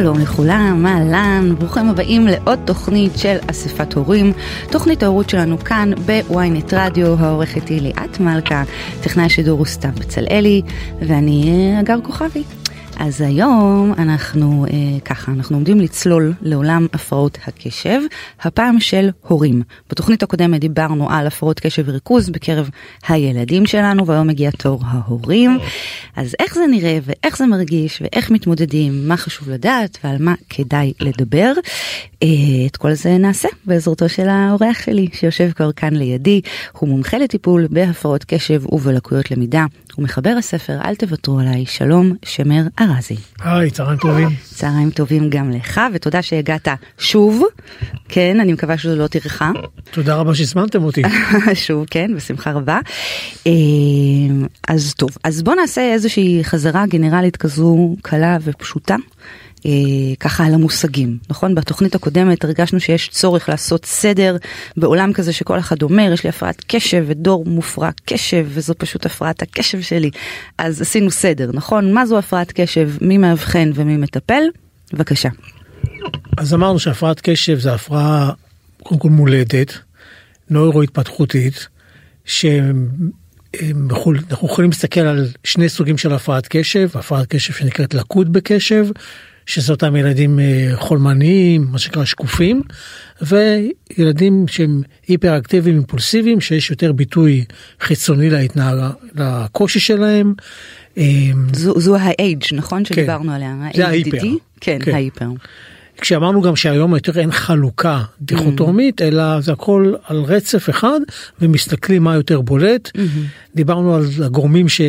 שלום לכולם, אהלן, ברוכים הבאים לעוד תוכנית של אספת הורים. תוכנית ההורות שלנו כאן בוויינט רדיו, העורכת היא ליאת מלכה, טכנאי השידור הוא סתיו בצלאלי, ואני אגר כוכבי. אז היום אנחנו אה, ככה, אנחנו עומדים לצלול לעולם הפרעות הקשב, הפעם של הורים. בתוכנית הקודמת דיברנו על הפרעות קשב וריכוז בקרב הילדים שלנו, והיום מגיע תור ההורים. אז איך זה נראה ואיך זה מרגיש ואיך מתמודדים, מה חשוב לדעת ועל מה כדאי לדבר. אה, את כל זה נעשה בעזרתו של האורח שלי שיושב כבר כאן לידי. הוא מומחה לטיפול בהפרעות קשב ובלקויות למידה. הוא מחבר הספר אל תוותרו עליי, שלום שמר ארזי. היי, צהריים טובים. צהריים טובים גם לך ותודה שהגעת שוב. כן, אני מקווה שזו לא טרחה. תודה רבה שהזמנתם אותי. שוב, כן, בשמחה רבה. אה, אז טוב, אז בוא נעשה איזושהי חזרה גנרלית כזו קלה ופשוטה. אה, ככה על המושגים, נכון? בתוכנית הקודמת הרגשנו שיש צורך לעשות סדר בעולם כזה שכל אחד אומר, יש לי הפרעת קשב ודור מופרע קשב וזו פשוט הפרעת הקשב שלי. אז עשינו סדר, נכון? מה זו הפרעת קשב? מי מאבחן ומי מטפל? בבקשה. אז אמרנו שהפרעת קשב זה הפרעה קודם כל מולדת, נוירו-התפתחותית, שאנחנו יכולים להסתכל על שני סוגים של הפרעת קשב, הפרעת קשב שנקראת לקות בקשב, שזה אותם ילדים אה, חולמניים, מה שנקרא שקופים, וילדים שהם היפראקטיביים אימפולסיביים, שיש יותר ביטוי חיצוני להתנהג, לקושי שלהם. אה, זו, זו ה-age, נכון? כן, שדיברנו עליה. זה ההיפר. כן, כן, ההיפר. כשאמרנו גם שהיום יותר אין חלוקה דיכוטומית, mm. אלא זה הכל על רצף אחד, ומסתכלים מה יותר בולט. Mm-hmm. דיברנו על הגורמים ש...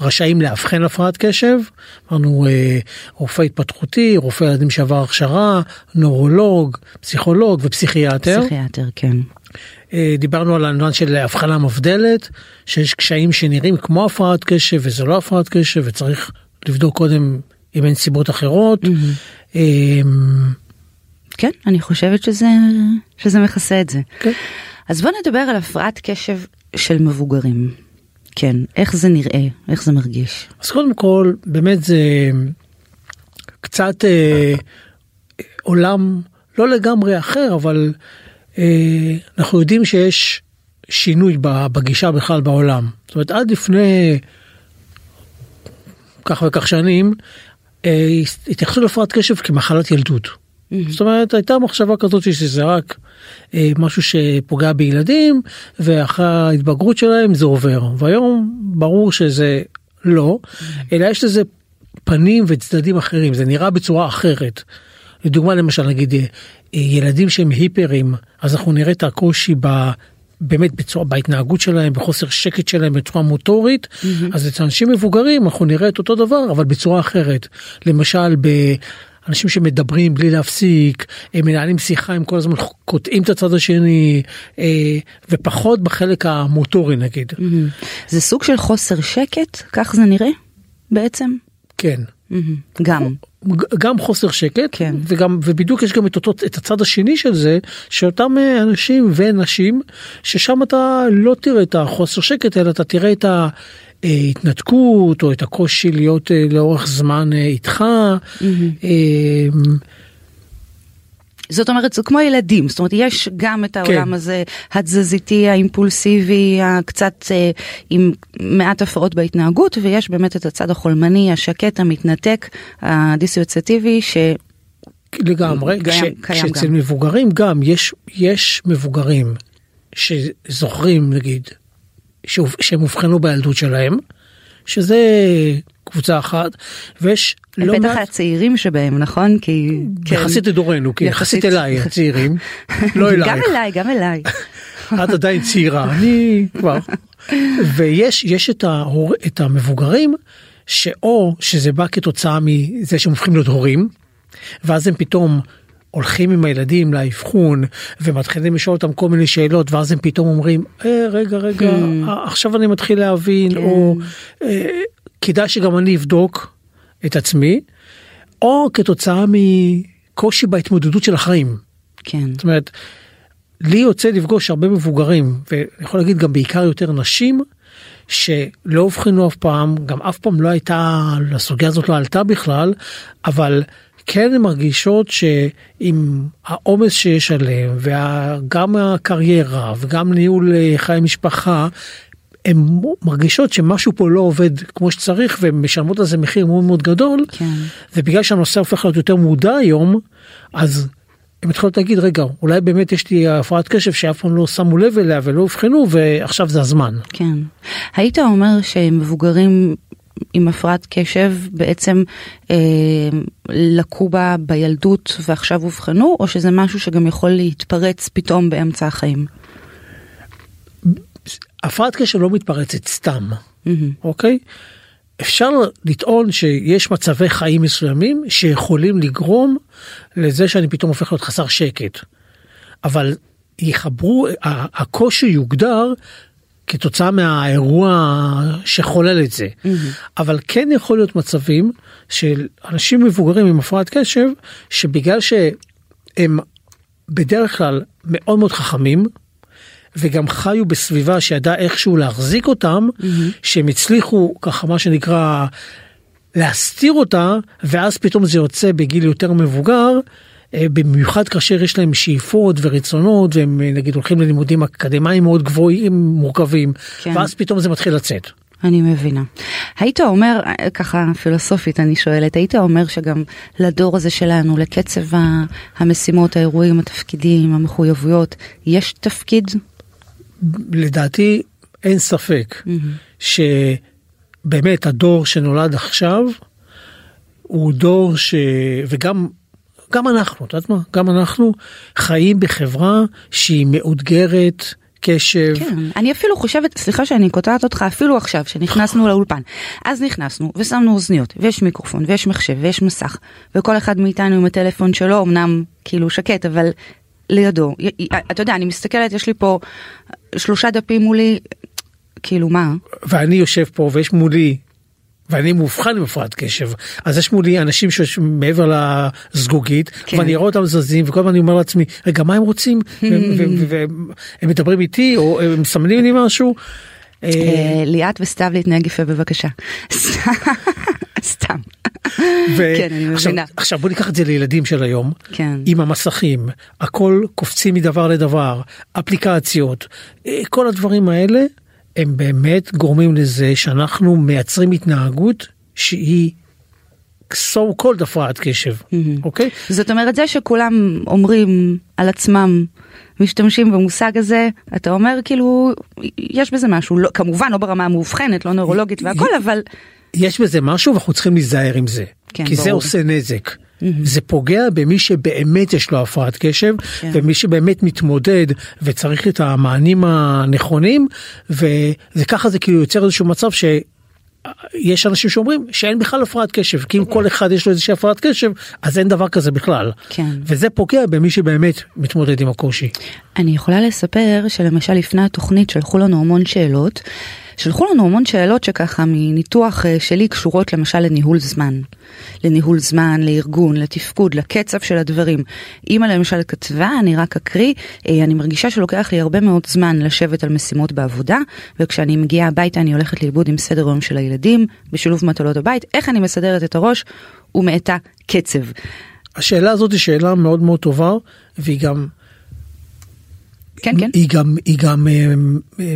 רשאים לאבחן הפרעת קשב, אמרנו אה, רופא התפתחותי, רופא ילדים שעבר הכשרה, נורולוג, פסיכולוג ופסיכיאטר. פסיכיאטר, כן. אה, דיברנו על העניין של הבחנה מבדלת, שיש קשיים שנראים כמו הפרעת קשב וזה לא הפרעת קשב וצריך לבדוק קודם אם אין סיבות אחרות. Mm-hmm. כן, אני חושבת שזה, שזה מכסה את זה. כן. אז בוא נדבר על הפרעת קשב של מבוגרים. כן, איך זה נראה, איך זה מרגיש? אז קודם כל, באמת זה קצת אה, עולם לא לגמרי אחר, אבל אה, אנחנו יודעים שיש שינוי בגישה בכלל בעולם. זאת אומרת, עד לפני כך וכך שנים, אה, התייחסו להפרעת קשב כמחלת ילדות. Mm-hmm. זאת אומרת הייתה מחשבה כזאת שזה רק אה, משהו שפוגע בילדים ואחרי ההתבגרות שלהם זה עובר והיום ברור שזה לא mm-hmm. אלא יש לזה פנים וצדדים אחרים זה נראה בצורה אחרת. לדוגמה למשל נגיד אה, ילדים שהם היפרים אז אנחנו נראה את הקושי ב... באמת בצורה בהתנהגות שלהם בחוסר שקט שלהם בצורה מוטורית mm-hmm. אז אצל אנשים מבוגרים אנחנו נראה את אותו דבר אבל בצורה אחרת למשל ב... אנשים שמדברים בלי להפסיק, הם מנהלים שיחה, הם כל הזמן קוטעים את הצד השני, אה, ופחות בחלק המוטורי נגיד. זה סוג של חוסר שקט, כך זה נראה בעצם? כן. גם. גם חוסר שקט כן. וגם ובדיוק יש גם את אותו את הצד השני של זה שאותם אה, אנשים ונשים ששם אתה לא תראה את החוסר שקט אלא אתה תראה את ה... התנתקות או את הקושי להיות אה, לאורך זמן אה, איתך. Mm-hmm. זאת אומרת זה כמו ילדים זאת אומרת יש גם את העולם כן. הזה התזזיתי האימפולסיבי הקצת אה, עם מעט הפרעות בהתנהגות ויש באמת את הצד החולמני השקט המתנתק הדיסוציאטיבי ש... לגמרי, כש, כשאצל מבוגרים גם יש, יש מבוגרים שזוכרים נגיד שהם אובחנו בילדות שלהם, שזה קבוצה אחת, ויש לא מעט... בטח הצעירים שבהם, נכון? כי... יחסית כן. לדורנו, כי יחסית אליי הצעירים, לא אלייך. גם אליי, גם אליי. את עדיין צעירה, אני כבר. ויש יש את, ההור... את המבוגרים, שאו שזה בא כתוצאה מזה שהם הופכים להיות הורים, ואז הם פתאום הולכים עם הילדים לאבחון ומתחילים לשאול אותם כל מיני שאלות ואז הם פתאום אומרים אה, רגע רגע Hmm. עכשיו אני מתחיל להבין כן. או אה, כדאי שגם אני אבדוק את עצמי או כתוצאה מקושי בהתמודדות של החיים. כן. זאת אומרת, לי יוצא לפגוש הרבה מבוגרים, ואני יכול להגיד גם בעיקר יותר נשים, שלא אובחנו אף פעם, גם אף פעם לא הייתה, הסוגיה הזאת לא עלתה בכלל, אבל כן הן מרגישות שעם העומס שיש עליהן, וגם הקריירה וגם ניהול אה, חיי משפחה, הן מרגישות שמשהו פה לא עובד כמו שצריך והן משלמות על זה מחיר מאוד מאוד גדול כן. ובגלל שהנושא הופך להיות יותר מודע היום אז הם מתחילות להגיד רגע אולי באמת יש לי הפרעת קשב שאף פעם לא שמו לב אליה ולא אובחנו ועכשיו זה הזמן. כן. היית אומר שמבוגרים עם הפרעת קשב בעצם אה, לקו בה בילדות ועכשיו אובחנו, או שזה משהו שגם יכול להתפרץ פתאום באמצע החיים? הפרעת קשב לא מתפרצת סתם מהמם. אוקיי. אפשר לטעון שיש מצבי חיים מסוימים שיכולים לגרום לזה שאני פתאום הופך להיות חסר שקט. אבל יחברו, הקושי יוגדר כתוצאה מהאירוע שחולל את זה. אבל כן יכול להיות מצבים של אנשים מבוגרים עם הפרעת קשב שבגלל שהם בדרך כלל מאוד מאוד חכמים וגם חיו בסביבה שידעה איכשהו להחזיק אותם, שהם הצליחו ככה מה שנקרא להסתיר אותה, ואז פתאום זה יוצא בגיל יותר מבוגר, במיוחד כאשר יש להם שאיפות ורצונות, והם אה, נגיד הולכים ללימודים אקדמיים מאוד גבוהים, מורכבים, כן. ואז פתאום זה מתחיל לצאת. אני מבינה. היית אומר, אה, ככה פילוסופית אני שואלת, היית אומר שגם לדור הזה שלנו, לקצב המשימות, האירועים, התפקידים, המחויבויות, יש תפקיד? לדעתי אין ספק שבאמת הדור שנולד עכשיו הוא דור ש... וגם גם אנחנו, את יודעת מה? גם אנחנו חיים בחברה שהיא מאותגרת קשב. כן, אני אפילו חושבת, סליחה שאני קוטעת אותך, אפילו עכשיו, שנכנסנו לאולפן. אז נכנסנו ושמנו אוזניות, ויש מיקרופון, ויש מחשב, ויש מסך, וכל אחד מאיתנו עם הטלפון שלו, אמנם כאילו שקט, אבל לידו. אתה יודע, אני מסתכלת, יש לי פה שלושה דפים מולי, כאילו מה? ואני יושב פה ויש מולי. ואני מאובחן עם הפרעת קשב אז יש מולי אנשים שיושבים מעבר לזגוגית כן. ואני רואה אותם זזים וכל הזמן אני אומר לעצמי רגע מה הם רוצים והם מדברים איתי או הם מסמנים לי משהו. אה, אה, ליאת וסתיו להתנהג יפה בבקשה. סתם. ו- כן, אני עכשיו- מבינה. עכשיו בוא ניקח את זה לילדים של היום כן. עם המסכים הכל קופצים מדבר לדבר אפליקציות אה, כל הדברים האלה הם באמת גורמים לזה שאנחנו מייצרים התנהגות שהיא so called הפרעת קשב אוקיי זאת אומרת זה שכולם אומרים על עצמם משתמשים במושג הזה אתה אומר כאילו יש בזה משהו לא, כמובן לא ברמה המאובחנת לא נוירולוגית והכל אבל יש בזה משהו ואנחנו צריכים להיזהר עם זה כן, כי זה ברור. עושה נזק. זה פוגע במי שבאמת יש לו הפרעת קשב כן. ומי שבאמת מתמודד וצריך את המענים הנכונים וככה זה כאילו יוצר איזשהו מצב שיש אנשים שאומרים שאין בכלל הפרעת קשב כאילו כל אחד יש לו איזושהי הפרעת קשב אז אין דבר כזה בכלל כן. וזה פוגע במי שבאמת מתמודד עם הקושי. אני יכולה לספר שלמשל לפני התוכנית שלחו לנו המון שאלות. שלחו לנו המון שאלות שככה מניתוח אה, שלי קשורות למשל לניהול זמן. לניהול זמן, לארגון, לתפקוד, לקצב של הדברים. אימא למשל כתבה, אני רק אקריא, אה, אני מרגישה שלוקח לי הרבה מאוד זמן לשבת על משימות בעבודה, וכשאני מגיעה הביתה אני הולכת לאיבוד עם סדר היום של הילדים, בשילוב מטלות הבית, איך אני מסדרת את הראש ומאטה קצב. השאלה הזאת היא שאלה מאוד מאוד טובה והיא גם כן, כן. היא גם היא גם אה,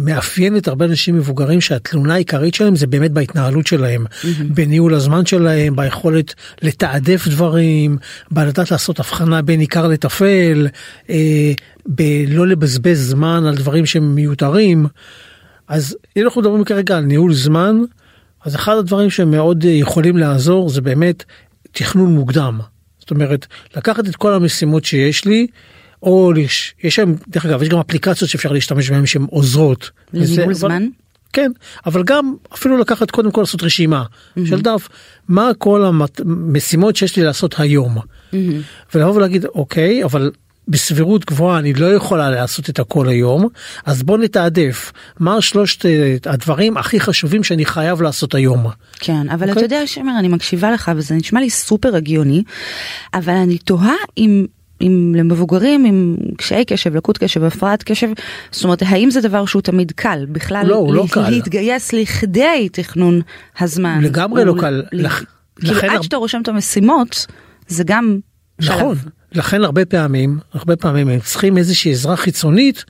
מאפיינת הרבה אנשים מבוגרים שהתלונה העיקרית שלהם זה באמת בהתנהלות שלהם בניהול הזמן שלהם ביכולת לתעדף דברים בלדעת לעשות הבחנה בין עיקר לטפל אה, בלא לבזבז זמן על דברים שהם מיותרים אז אם אנחנו מדברים כרגע על ניהול זמן אז אחד הדברים שמאוד אה, יכולים לעזור זה באמת תכנון מוקדם זאת אומרת לקחת את כל המשימות שיש לי. או לש... יש שם דרך אגב יש גם אפליקציות שאפשר להשתמש בהן שהן עוזרות. לניהול זמן? כן, אבל גם אפילו לקחת קודם כל לעשות רשימה mm-hmm. של דף, מה כל המשימות שיש לי לעשות היום. Mm-hmm. ולבוא ולהגיד, אוקיי, אבל בסבירות גבוהה אני לא יכולה לעשות את הכל היום, אז בוא נתעדף מה שלושת אה, הדברים הכי חשובים שאני חייב לעשות היום. כן, אבל okay? אתה אוקיי? יודע, שמר, אני מקשיבה לך וזה נשמע לי סופר הגיוני, אבל אני תוהה אם עם למבוגרים עם קשיי קשב, לקות קשב, הפרעת קשב, זאת אומרת האם זה דבר שהוא תמיד קל בכלל לא, הוא לא קל. להתגייס לכדי תכנון הזמן. לגמרי לא קל. לח... כאילו עד הר... שאתה רושם את המשימות זה גם נכון, שלב. לכן הרבה פעמים, הרבה פעמים הם צריכים איזושהי עזרה חיצונית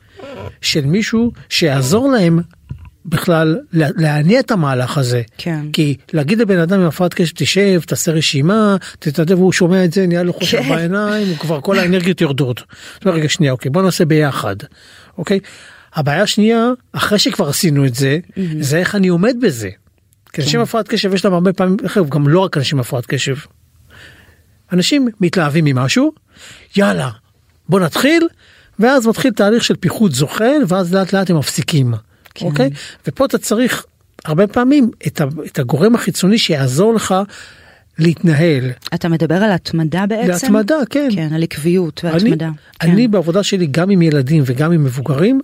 של מישהו שיעזור להם בכלל להניע את המהלך הזה. כן. כי להגיד לבן אדם עם הפרעת קשב תשב, תעשה רשימה, תתעדב, הוא שומע את זה, נהיה לו חושב כן. בעיניים, הוא כבר כל האנרגיות יורדות. רגע שנייה, אוקיי, בוא נעשה ביחד. אוקיי? הבעיה השנייה, אחרי שכבר עשינו את זה, mm-hmm. זה איך אני עומד בזה. כי אנשים עם כן. הפרעת קשב יש להם הרבה פעמים, גם לא רק אנשים עם הפרעת קשב. אנשים מתלהבים ממשהו, יאללה, בוא נתחיל, ואז מתחיל תהליך של פיחות זוחל, ואז לאט לאט הם מפסיקים. כן. אוקיי? ופה אתה צריך הרבה פעמים את, ה, את הגורם החיצוני שיעזור לך להתנהל. אתה מדבר על התמדה בעצם? להתמדה, כן. כן, על עקביות והתמדה. אני, כן. אני בעבודה שלי גם עם ילדים וגם עם מבוגרים,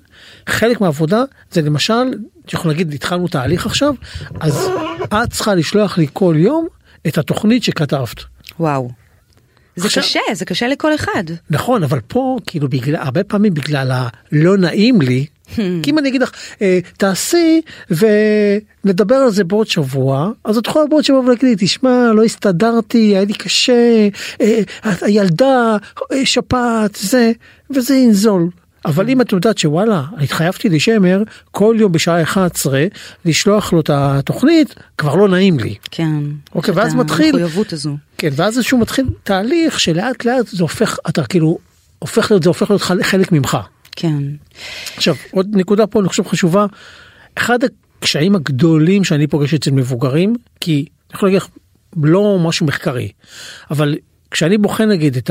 חלק מהעבודה זה למשל, יכול להגיד התחלנו תהליך עכשיו, אז את צריכה לשלוח לי כל יום את התוכנית שכתבת. וואו. זה עכשיו, קשה, זה קשה לכל אחד. נכון, אבל פה כאילו בגלל, הרבה פעמים בגלל הלא נעים לי. כי אם אני אגיד לך אה, תעשי ונדבר על זה בעוד שבוע אז את יכולה בעוד שבוע ולהגיד לי תשמע לא הסתדרתי היה לי קשה אה, הילדה אה, שפעת זה וזה ינזול. אבל אם את יודעת שוואלה התחייבתי לשמר כל יום בשעה 11 לשלוח לו את התוכנית כבר לא נעים לי. כן. אוקיי ואז מתחיל. המחויבות הזו. כן ואז איזשהו מתחיל תהליך שלאט לאט זה הופך אתה כאילו הופך להיות זה הופך להיות חלק ממך. כן. עכשיו עוד נקודה פה אני חושב חשובה אחד הקשיים הגדולים שאני פוגש אצל מבוגרים כי אני יכול להגיד לך לא משהו מחקרי אבל כשאני בוחן נגיד את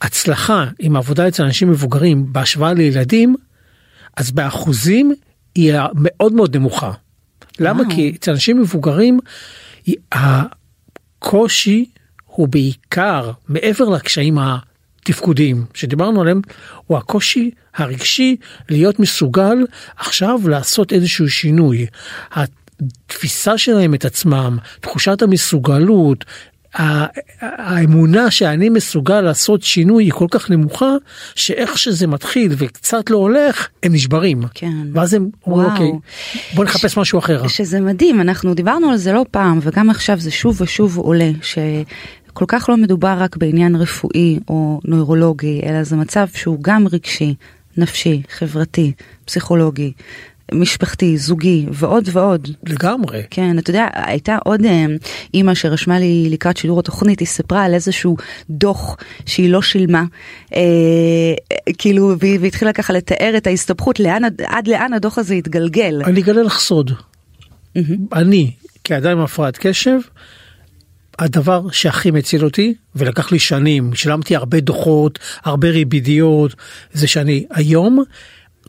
ההצלחה עם עבודה אצל אנשים מבוגרים בהשוואה לילדים אז באחוזים היא מאוד מאוד נמוכה. למה? כי אצל אנשים מבוגרים הקושי הוא בעיקר מעבר לקשיים תפקודיים שדיברנו עליהם הוא הקושי הרגשי להיות מסוגל עכשיו לעשות איזשהו שינוי. התפיסה שלהם את עצמם, תחושת המסוגלות, האמונה שאני מסוגל לעשות שינוי היא כל כך נמוכה שאיך שזה מתחיל וקצת לא הולך הם נשברים. כן. ואז הם אומרים אוקיי בוא נחפש ש... משהו אחר. שזה מדהים אנחנו דיברנו על זה לא פעם וגם עכשיו זה שוב ושוב עולה ש... כל כך לא מדובר רק בעניין רפואי או נוירולוגי, אלא זה מצב שהוא גם רגשי, נפשי, חברתי, פסיכולוגי, משפחתי, זוגי ועוד ועוד. לגמרי. כן, אתה יודע, הייתה עוד אה, אימא שרשמה לי לקראת שידור התוכנית, היא סיפרה על איזשהו דוח שהיא לא שילמה, אה, כאילו, והיא, והתחילה ככה לתאר את ההסתבכות, לאן, עד לאן הדוח הזה התגלגל. אני אגלה לך סוד. Mm-hmm. אני, כאדם עם הפרעת קשב, הדבר שהכי מציל אותי ולקח לי שנים שילמתי הרבה דוחות הרבה ריבידיות זה שאני היום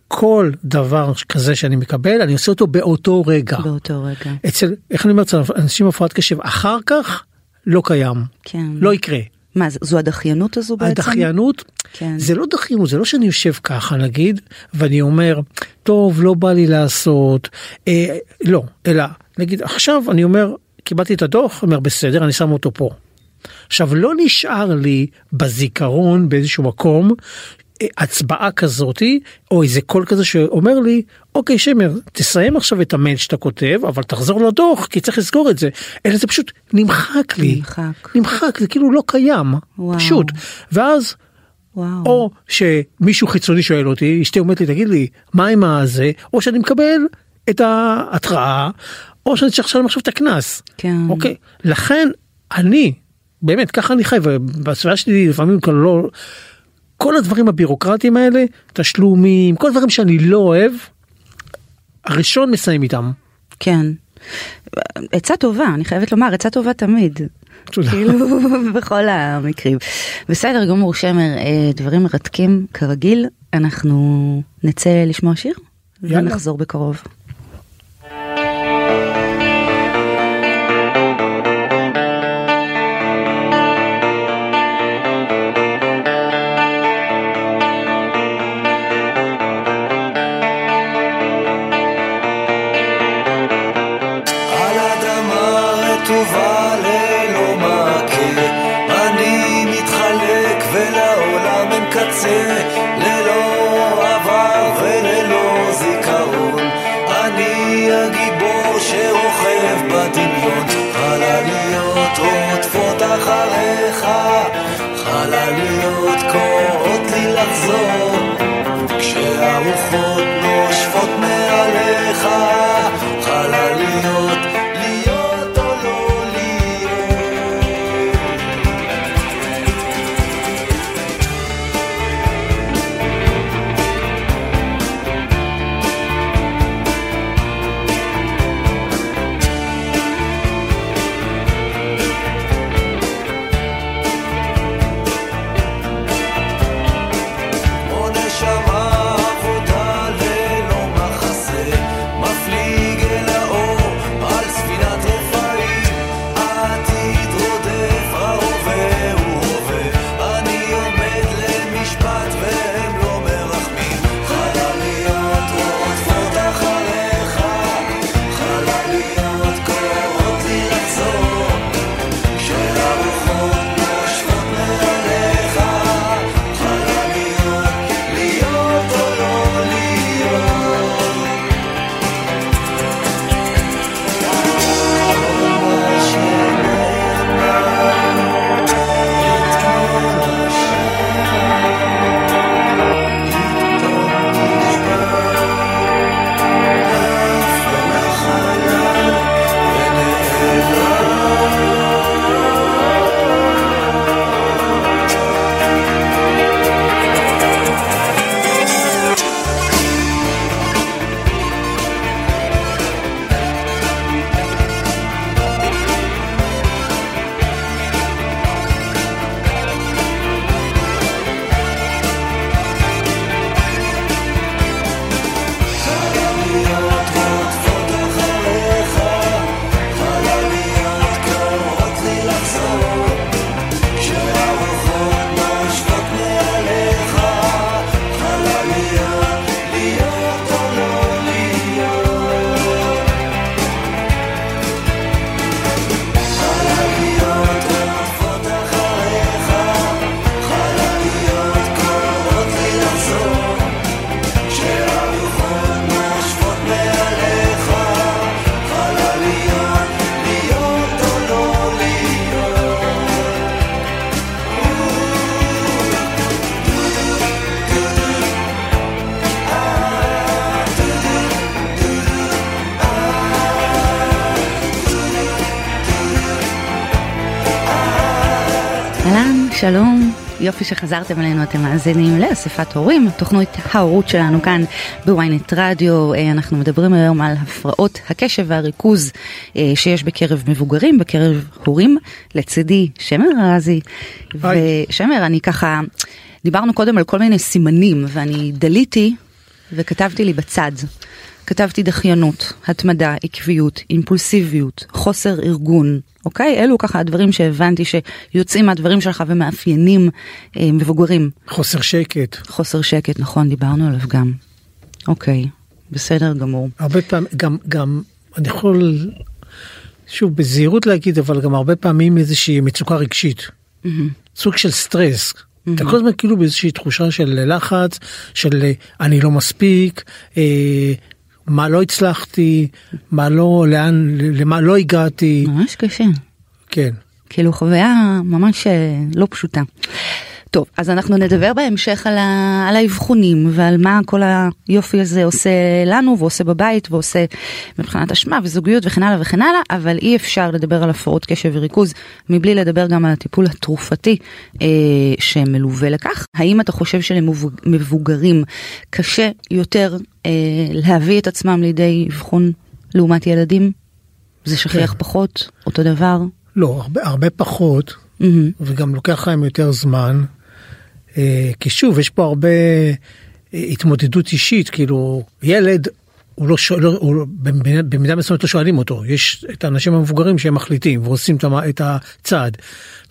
כל דבר כזה שאני מקבל אני עושה אותו באותו רגע באותו רגע אצל איך אני אומר אצל אנשים הפרעת קשב אחר כך לא קיים כן לא יקרה. מה זו הדחיינות הזו בעצם? הדחיינות כן. זה לא דחיינות זה לא שאני יושב ככה נגיד ואני אומר טוב לא בא לי לעשות אה, לא אלא נגיד עכשיו אני אומר קיבלתי את הדוח, אומר בסדר, אני שם אותו פה. עכשיו לא נשאר לי בזיכרון באיזשהו מקום אה, הצבעה כזאתי או איזה קול כזה שאומר לי אוקיי שמר תסיים עכשיו את המייל שאתה כותב אבל תחזור לדוח כי צריך לסגור את זה אלא זה פשוט נמחק לי נמחק נמחק זה כאילו לא קיים וואו. פשוט ואז וואו. או שמישהו חיצוני שואל אותי אשתי אומרת לי תגיד לי מה עם הזה או שאני מקבל את ההתראה או שאני צריך לשלם עכשיו את הקנס. כן. אוקיי? לכן אני, באמת, ככה אני חי, ובסביבה שלי לפעמים כבר לא... כל הדברים הבירוקרטיים האלה, תשלומים, כל הדברים שאני לא אוהב, הראשון מסיים איתם. כן. עצה טובה, אני חייבת לומר, עצה טובה תמיד. תודה. כאילו בכל המקרים. בסדר גמור שמר, אה, דברים מרתקים כרגיל, אנחנו נצא לשמוע שיר? יאללה. ונחזור בקרוב. שחזרתם אלינו, אתם מאזינים לאספת הורים, תוכנית ההורות שלנו כאן בוויינט רדיו, אה, אנחנו מדברים היום על הפרעות הקשב והריכוז אה, שיש בקרב מבוגרים, בקרב הורים, לצידי שמר היי. ושמר, אני ככה, דיברנו קודם על כל מיני סימנים, ואני דליתי וכתבתי לי בצד. כתבתי דחיינות, התמדה, עקביות, אימפולסיביות, חוסר ארגון, אוקיי? אלו ככה הדברים שהבנתי שיוצאים מהדברים שלך ומאפיינים אה, מבוגרים. חוסר שקט. חוסר שקט, נכון, דיברנו עליו גם. אוקיי, בסדר גמור. הרבה פעמים, גם, גם, אני יכול, שוב, בזהירות להגיד, אבל גם הרבה פעמים איזושהי מצוקה רגשית. סוג של סטרס. אתה כל הזמן כאילו באיזושהי תחושה של לחץ, של אה, אני לא מספיק, אה, מה לא הצלחתי, מה לא, לאן, למה לא הגעתי, ממש קשה. כן. כאילו חוויה ממש אה, לא פשוטה. טוב, אז אנחנו נדבר בהמשך על, ה... על האבחונים ועל מה כל היופי הזה עושה לנו ועושה בבית ועושה מבחינת אשמה וזוגיות וכן הלאה וכן הלאה, אבל אי אפשר לדבר על הפרעות קשב וריכוז מבלי לדבר גם על הטיפול התרופתי אה, שמלווה לכך. האם אתה חושב שלמבוגרים קשה יותר אה, להביא את עצמם לידי אבחון לעומת ילדים? זה שכיח כן. פחות? אותו דבר? לא, הרבה, הרבה פחות, מהמם. וגם לוקח להם יותר זמן. אה, כי שוב, יש פה הרבה אה, התמודדות אישית, כאילו, ילד, הוא לא שואל, הוא, לא- במידה במידה מסוימת לא שואלים אותו, יש את האנשים המבוגרים שהם מחליטים ועושים את הצעד.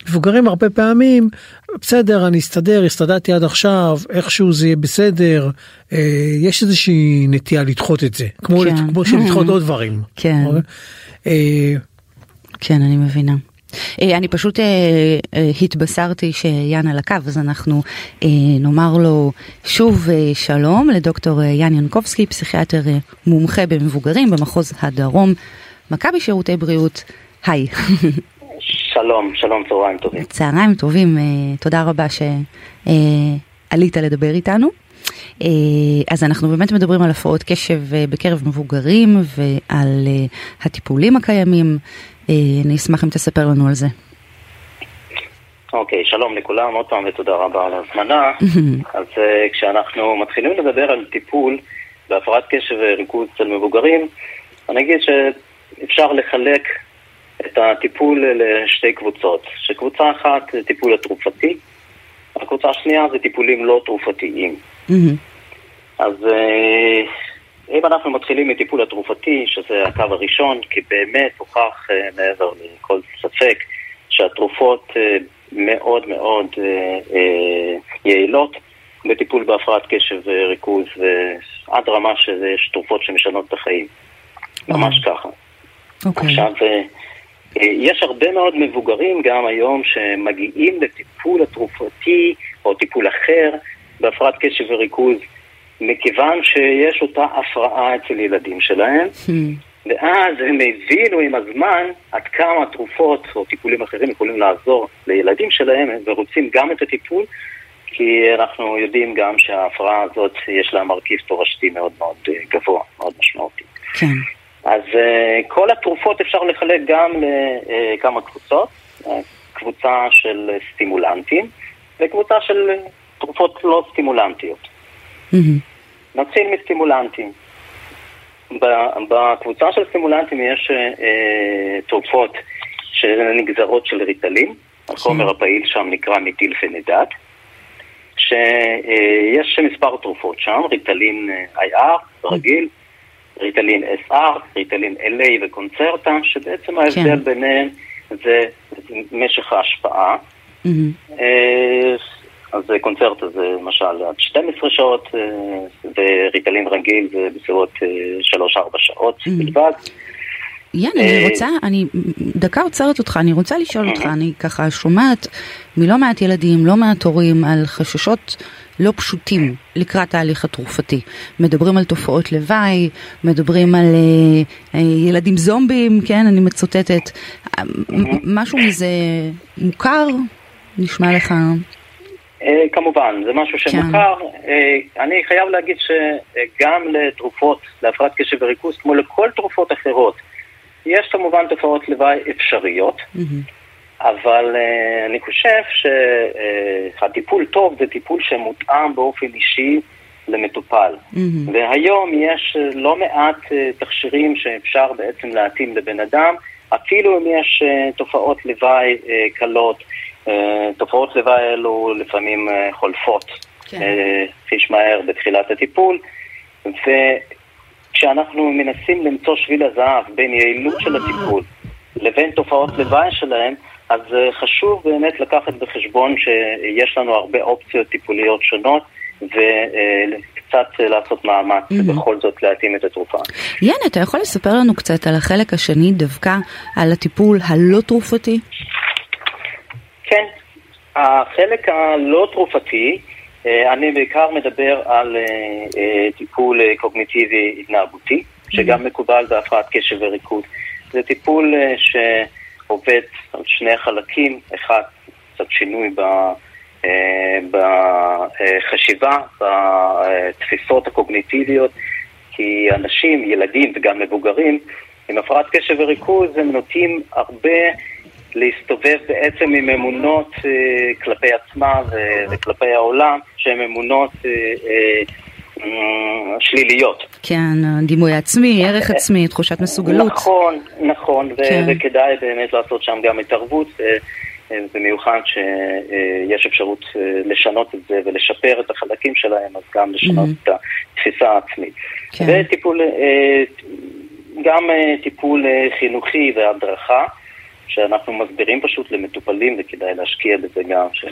מבוגרים הרבה פעמים, בסדר, אני אסתדר, הסתדרתי עד עכשיו, איכשהו זה יהיה בסדר, אה, יש איזושהי נטייה לדחות את זה, כמו, כן. כמו שלדחות עוד דברים. כן. אה, כן, אני מבינה. אה, אני פשוט אה, אה, התבשרתי שיאן על הקו, אז אנחנו נאמר לו שוב שלום לדוקטור יאן ינקובסקי, פסיכיאטר מומחה במבוגרים במחוז הדרום, מכבי שירותי בריאות, היי. שלום, שלום, צהריים טובים. צהריים טובים, תודה רבה שעלית לדבר איתנו. אז אנחנו באמת מדברים על הפרעות קשב בקרב מבוגרים ועל הטיפולים הקיימים. אה, אני אשמח אם תספר לנו על זה. אוקיי, שלום לכולם, עוד פעם ותודה רבה על ההזמנה. אז uh, כשאנחנו מתחילים לדבר על טיפול בהפרעת קשב וריכוז אצל מבוגרים, אני אגיד שאפשר לחלק את הטיפול לשתי קבוצות. שקבוצה אחת זה טיפול התרופתי, הקבוצה השנייה זה טיפולים לא תרופתיים. אז אה, אם אנחנו מתחילים מטיפול התרופתי, שזה הקו הראשון, כי באמת הוכח אה, מעבר לכל ספק שהתרופות אה, מאוד מאוד אה, יעילות בטיפול בהפרעת קשב וריכוז, ועד רמה שיש תרופות שמשנות את החיים. ממש ככה. אוקיי. עכשיו, יש הרבה מאוד מבוגרים גם היום שמגיעים לטיפול התרופתי או טיפול אחר בהפרעת קשב וריכוז, מכיוון שיש אותה הפרעה אצל ילדים שלהם, מהמם. ואז הם הבינו עם הזמן עד כמה תרופות או טיפולים אחרים יכולים לעזור לילדים שלהם, ורוצים גם את הטיפול, כי אנחנו יודעים גם שההפרעה הזאת יש לה מרכיב תורשתי מאוד מאוד אה, גבוה, מאוד משמעותי. כן. אז uh, כל התרופות אפשר לחלק גם לכמה קבוצות, uh, קבוצה של אה, סטימולנטים וקבוצה של אה, תרופות לא סטימולנטיות. נתחיל מסטימולנטים. בקבוצה של סטימולנטים יש uh, תרופות שנגזרות של ריטלין, החומר הפעיל שם נקרא מיטילפנדט, שיש מספר תרופות שם, ריטלין אה, IR רגיל, ריטלין SR, ריטלין LA וקונצרטה, שבעצם ההבדל ביניהם זה משך ההשפעה. מהמם. אה, אז קונצרטה זה למשל עד 12 שעות, אה, וריטלין רגיל זה בסביבות 3-4 שעות Mhm. בלבד. יאן, אני אה, רוצה, אני דקה עוצרת אותך, אני רוצה לשאול אותך, אני ככה שומעת מלא מעט ילדים, לא מעט הורים, על חששות לא פשוטים לקראת ההליך התרופתי. מדברים על תופעות לוואי, מדברים על אה, אה, ילדים זומבים, כן, אני מצוטטת. אה, מ- משהו מזה מוכר? נשמע לך... אה, כמובן, זה משהו שמוכר. אה, אני חייב להגיד שגם לתרופות להפרעת קשב וריכוז, כמו לכל תרופות אחרות, יש כמובן תופעות לוואי אפשריות. אבל אה, אני חושב שהטיפול טוב זה טיפול שמותאם באופן אישי למטופל. והיום יש לא מעט תכשירים שאפשר בעצם להתאים לבן אדם, אפילו אם יש תופעות לוואי קלות. אה, תופעות לוואי האלו לפעמים אה, חולפות כן. אה, חיש מהר בתחילת הטיפול, וכשאנחנו מנסים למצוא שביל הזהב בין יעילות של הטיפול לבין תופעות לוואי שלהם, אז אה, חשוב באמת לקחת בחשבון שיש לנו הרבה אופציות טיפוליות שונות, וקצת אה, לעשות מאמץ Mhm. בכל זאת להתאים את התרופה. יאן, אתה יכול לספר לנו קצת על החלק השני, דווקא על הטיפול הלא תרופתי? כן, החלק הלא תרופתי, אה, אני בעיקר מדבר על אה, אה, טיפול קוגניטיבי התנהגותי, שגם מקובל בהפרעת קשב וריכוז. זה טיפול שעובד על שני חלקים, אחד, קצת שינוי ב... בחשיבה, בתפיסות הקוגניטיביות, כי אנשים, ילדים וגם מבוגרים, עם הפרעת קשב וריכוז הם נוטים הרבה להסתובב בעצם עם אמונות אה, כלפי עצמם ו- וכלפי העולם, שהן אמונות אה, אה, שליליות. כן, דימוי עצמי, ערך עצמי, תחושת מסוגלות. נכון, נכון, כן. וכדאי באמת לעשות שם גם התערבות, במיוחד שיש אפשרות לשנות את זה ולשפר את החלקים שלהם, אז גם לשנות Mhm. את התפיסה העצמית. כן. וטיפול, גם טיפול חינוכי והדרכה, שאנחנו מסבירים פשוט למטופלים, וכדאי להשקיע בזה גם, ש,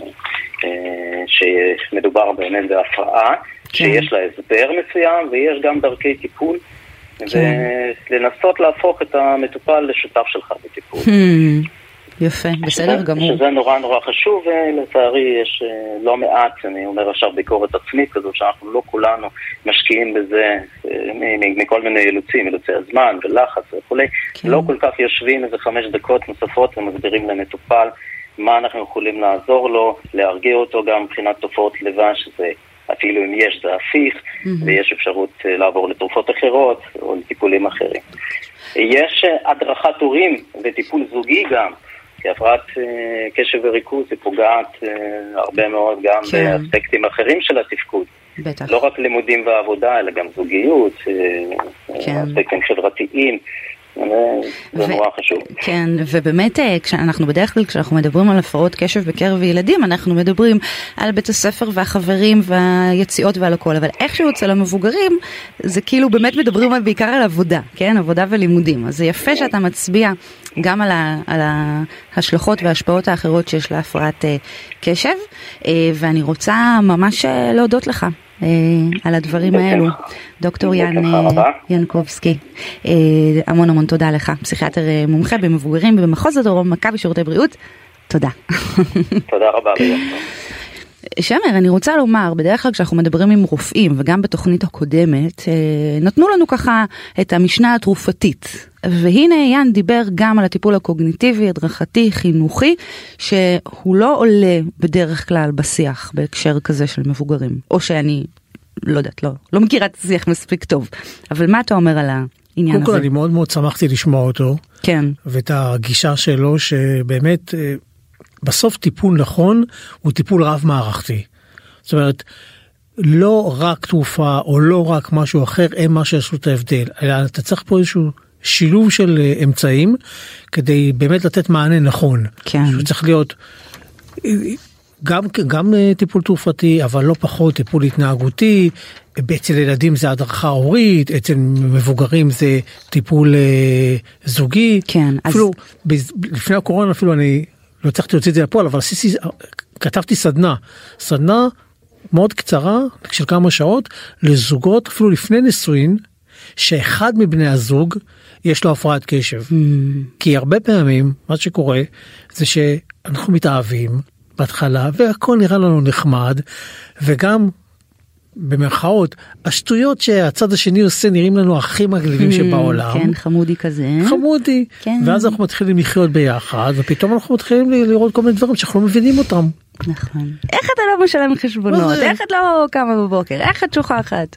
אה, שמדובר באמת בהפרעה, כן. שיש לה הסבר מסוים, ויש גם דרכי טיפול. כן. ולנסות להפוך את המטופל לשותף שלך בטיפול. Hmm, יפה, בסדר שזה- גמור. שזה נורא נורא חשוב, ולצערי יש אה, לא מעט, אני אומר עכשיו ביקורת עצמית כזו, שאנחנו לא כולנו משקיעים בזה אה, מכל מיני אילוצים, אילוצי הזמן ולחץ וכולי, כן. לא כל כך יושבים איזה חמש דקות נוספות ומסבירים למטופל מה אנחנו יכולים לעזור לו, להרגיע אותו גם מבחינת תופעות לוואי, שזה אפילו אם יש זה הפיך, ויש אפשרות אה, לעבור לתרופות אחרות או לטיפולים אחרים. יש אה, הדרכת הורים וטיפול זוגי גם, כי הפרעת אה, קשב וריכוז היא פוגעת אה, הרבה מאוד גם כן. באספקטים אחרים של התפקוד. בטח. לא רק לימודים ועבודה, אלא גם זוגיות, אה, כן. אספקטים חברתיים. זה ו- נורא חשוב. כן, ובאמת כשאנחנו בדרך כלל כשאנחנו מדברים על הפרעות קשב בקרב ילדים אנחנו מדברים על בית הספר והחברים והיציאות ועל הכל, אבל איכשהו אצל המבוגרים זה כאילו באמת מדברים בעיקר על עבודה, כן, עבודה ולימודים, אז זה יפה שאתה מצביע גם על, ה, על ההשלכות וההשפעות האחרות שיש להפרעת אה, קשב, אה, ואני רוצה ממש אה, להודות לך. אה, על הדברים. האלו. דוקטור יאן. ינקובסקי, אה, המון המון תודה לך, פסיכיאטר אה, מומחה במבוגרים במחוז הדרום, מכבי שירותי בריאות, תודה. תודה רבה. שמר, אני רוצה לומר, בדרך כלל כשאנחנו מדברים עם רופאים, וגם בתוכנית הקודמת, נתנו לנו ככה את המשנה התרופתית. והנה יאן דיבר גם על הטיפול הקוגניטיבי, הדרכתי, חינוכי, שהוא לא עולה בדרך כלל בשיח בהקשר כזה של מבוגרים. או שאני, לא יודעת, לא, לא מכירה את השיח מספיק טוב. אבל מה אתה אומר על העניין קודם כל הזה? אני מאוד מאוד שמחתי לשמוע אותו כן, ואת הגישה שלו שבאמת אה, בסוף טיפול נכון הוא טיפול רב מערכתי. זאת אומרת לא רק תרופה או לא רק משהו אחר הם מה שיעשו את ההבדל אלא אתה צריך פה איזשהו שילוב של אה, אמצעים כדי באמת לתת מענה נכון. כן. שהוא צריך להיות גם גם אה, טיפול תרופתי אבל לא פחות טיפול התנהגותי אצל ילדים זה הדרכה הורית אצל מבוגרים זה טיפול אה, זוגי כן, אז- אפילו בז- לפני הקורונה אפילו אני לא הצלחתי להוציא את זה לפועל אבל עשיתי כתבתי סדנה סדנה מאוד קצרה של כמה שעות לזוגות אפילו לפני נישואין שאחד מבני הזוג יש לו הפרעת קשב. כי הרבה פעמים מה שקורה זה שאנחנו מתאהבים בהתחלה והכל נראה לנו נחמד וגם במרכאות השטויות שהצד השני עושה נראים לנו הכי מגניבים שבעולם. כן, חמודי כזה. חמודי כן. ואז אנחנו מתחילים לחיות ביחד ופתאום אנחנו מתחילים לראות כל מיני דברים שאנחנו לא מבינים אותם. נכון. איך אתה לא משלם חשבונות? איך את לא קמה בבוקר? איך את שוכחת?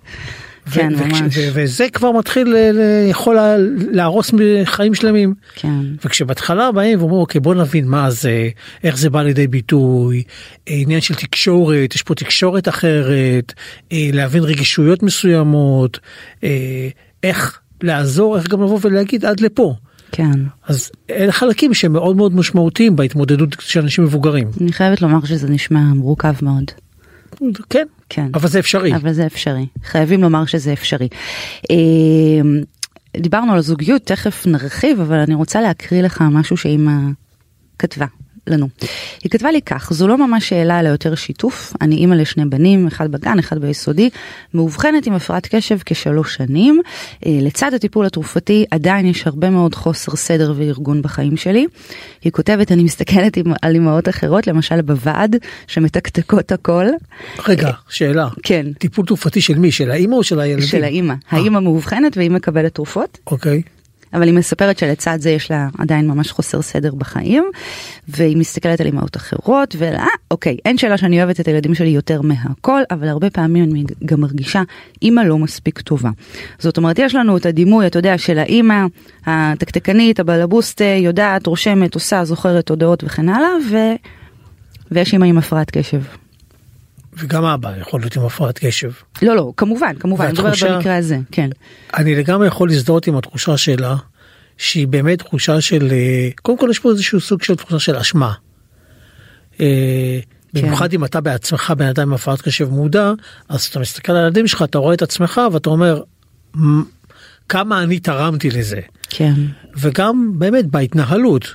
כן, ו- ממש. ו- וזה כבר מתחיל ל- יכול לה- להרוס חיים שלמים. כן. וכשבהתחלה באים ואומרים אוקיי בוא נבין מה זה איך זה בא לידי ביטוי עניין של תקשורת יש פה תקשורת אחרת אה, להבין רגישויות מסוימות אה, איך לעזור איך גם לבוא ולהגיד עד לפה כן. אז אלה חלקים שהם מאוד מאוד משמעותיים בהתמודדות של אנשים מבוגרים אני חייבת לומר שזה נשמע מורכב מאוד. כן כן. אבל זה אפשרי אבל זה אפשרי. חייבים לומר שזה אפשרי. אה, דיברנו על הזוגיות, תכף נרחיב, אבל אני רוצה להקריא לך משהו שאימא כתבה. לנו. היא כתבה לי כך, זו לא ממש שאלה אלא יותר שיתוף, אני אימא לשני בנים, אחד בגן, אחד ביסודי, מאובחנת עם הפרעת קשב כשלוש שנים, אה, לצד הטיפול התרופתי עדיין יש הרבה מאוד חוסר סדר וארגון בחיים שלי. היא כותבת, אני מסתכלת על אמהות אחרות, למשל בוועד, שמתקתקות הכל, רגע שאלה. כן. טיפול תרופתי של מי? של האמא או של הילדים? של האימא. האימא מאובחנת והיא מקבלת תרופות, אוקיי אבל היא מספרת שלצד זה יש לה עדיין ממש חוסר סדר בחיים, והיא מסתכלת על אימהות אחרות, ואה, אוקיי, אין שאלה שאני אוהבת את הילדים שלי יותר מהכל, אבל הרבה פעמים אני גם מרגישה אימא לא מספיק טובה. זאת אומרת, יש לנו את הדימוי, אתה יודע, של האימא התקתקנית, הבלבוסטה, יודעת, רושמת, עושה, זוכרת הודעות וכן הלאה, ו... ויש אימא עם הפרעת קשב. וגם אבא יכול להיות עם הפרעת קשב. לא, לא, כמובן, כמובן, אני מדברת והתחושה- במקרה הזה, כן. אני לגמרי יכול להזדהות עם התחושה שלה שהיא באמת תחושה של אה, קודם כל יש פה איזשהו סוג של תחושה של אשמה. אה, במיוחד אם אתה בעצמך בן אדם עם הפרעת קשב מודע אז אתה מסתכל על הילדים שלך אתה רואה את עצמך ואתה אומר "מ, כמה אני תרמתי לזה כן. וגם באמת בהתנהלות.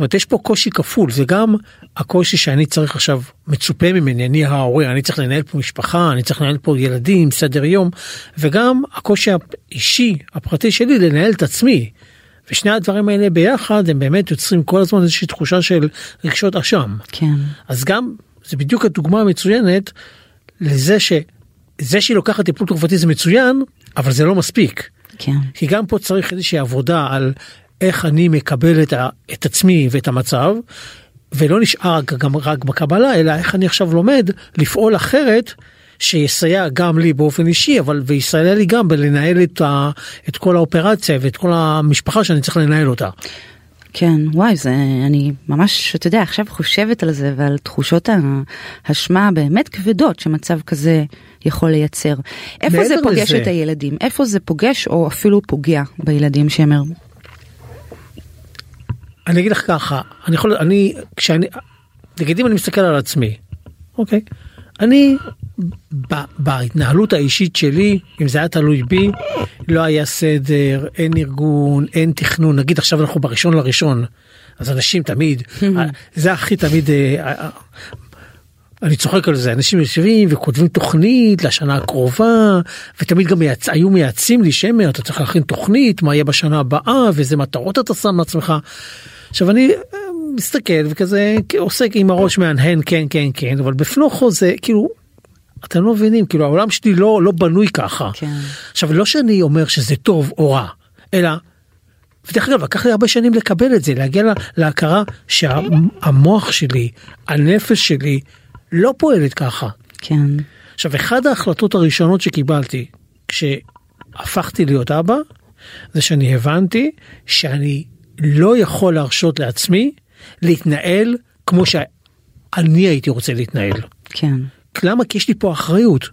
אומרת יש פה קושי כפול זה גם הקושי שאני צריך עכשיו מצופה ממני אני ההורה אני צריך לנהל פה משפחה אני צריך לנהל פה ילדים סדר יום וגם הקושי האישי הפרטי שלי לנהל את עצמי. ושני הדברים האלה ביחד הם באמת יוצרים כל הזמן איזושהי תחושה של רגשות אשם. כן. אז גם זה בדיוק הדוגמה המצוינת לזה שזה שהיא לוקחת טיפול תרופתי זה מצוין אבל זה לא מספיק. כן. כי גם פה צריך איזושהי עבודה על איך אני מקבל את, ה, את עצמי ואת המצב ולא נשאר גם רק בקבלה אלא איך אני עכשיו לומד לפעול אחרת שיסייע גם לי באופן אישי אבל ויסייע לי גם בלנהל את, ה, את כל האופרציה ואת כל המשפחה שאני צריך לנהל אותה. כן, וואי, זה, אני ממש, אתה יודע, עכשיו חושבת על זה ועל תחושות האשמה באמת כבדות שמצב כזה יכול לייצר. איפה זה פוגש לזה- את הילדים? איפה זה פוגש או אפילו פוגע בילדים שהם... אני אגיד לך ככה אני יכול אני כשאני נגיד אם אני מסתכל על עצמי אוקיי אני ב, בהתנהלות האישית שלי אם זה היה תלוי בי לא היה סדר אין ארגון אין תכנון נגיד עכשיו אנחנו בראשון לראשון אז אנשים תמיד זה הכי תמיד אה, אה, אני צוחק על זה אנשים יושבים וכותבים תוכנית לשנה הקרובה ותמיד גם מייצ... היו מייעצים לי שמר אתה צריך להכין תוכנית מה יהיה בשנה הבאה ואיזה מטרות אתה שם לעצמך. עכשיו אני אה, מסתכל וכזה עוסק עם הראש מהנהן כן כן כן אבל בפנוכו זה כאילו אתם לא מבינים כאילו העולם שלי לא לא בנוי ככה. כן. עכשיו לא שאני אומר שזה טוב או רע אלא. ודרך אגב לקח לי הרבה שנים לקבל את זה להגיע לה- להכרה שהמוח שלי הנפש שלי לא פועלת ככה. כן. עכשיו אחת ההחלטות הראשונות שקיבלתי כשהפכתי להיות אבא זה שאני הבנתי שאני לא יכול להרשות לעצמי להתנהל כמו שאני הייתי רוצה להתנהל. כן. למה? כי יש לי פה אחריות.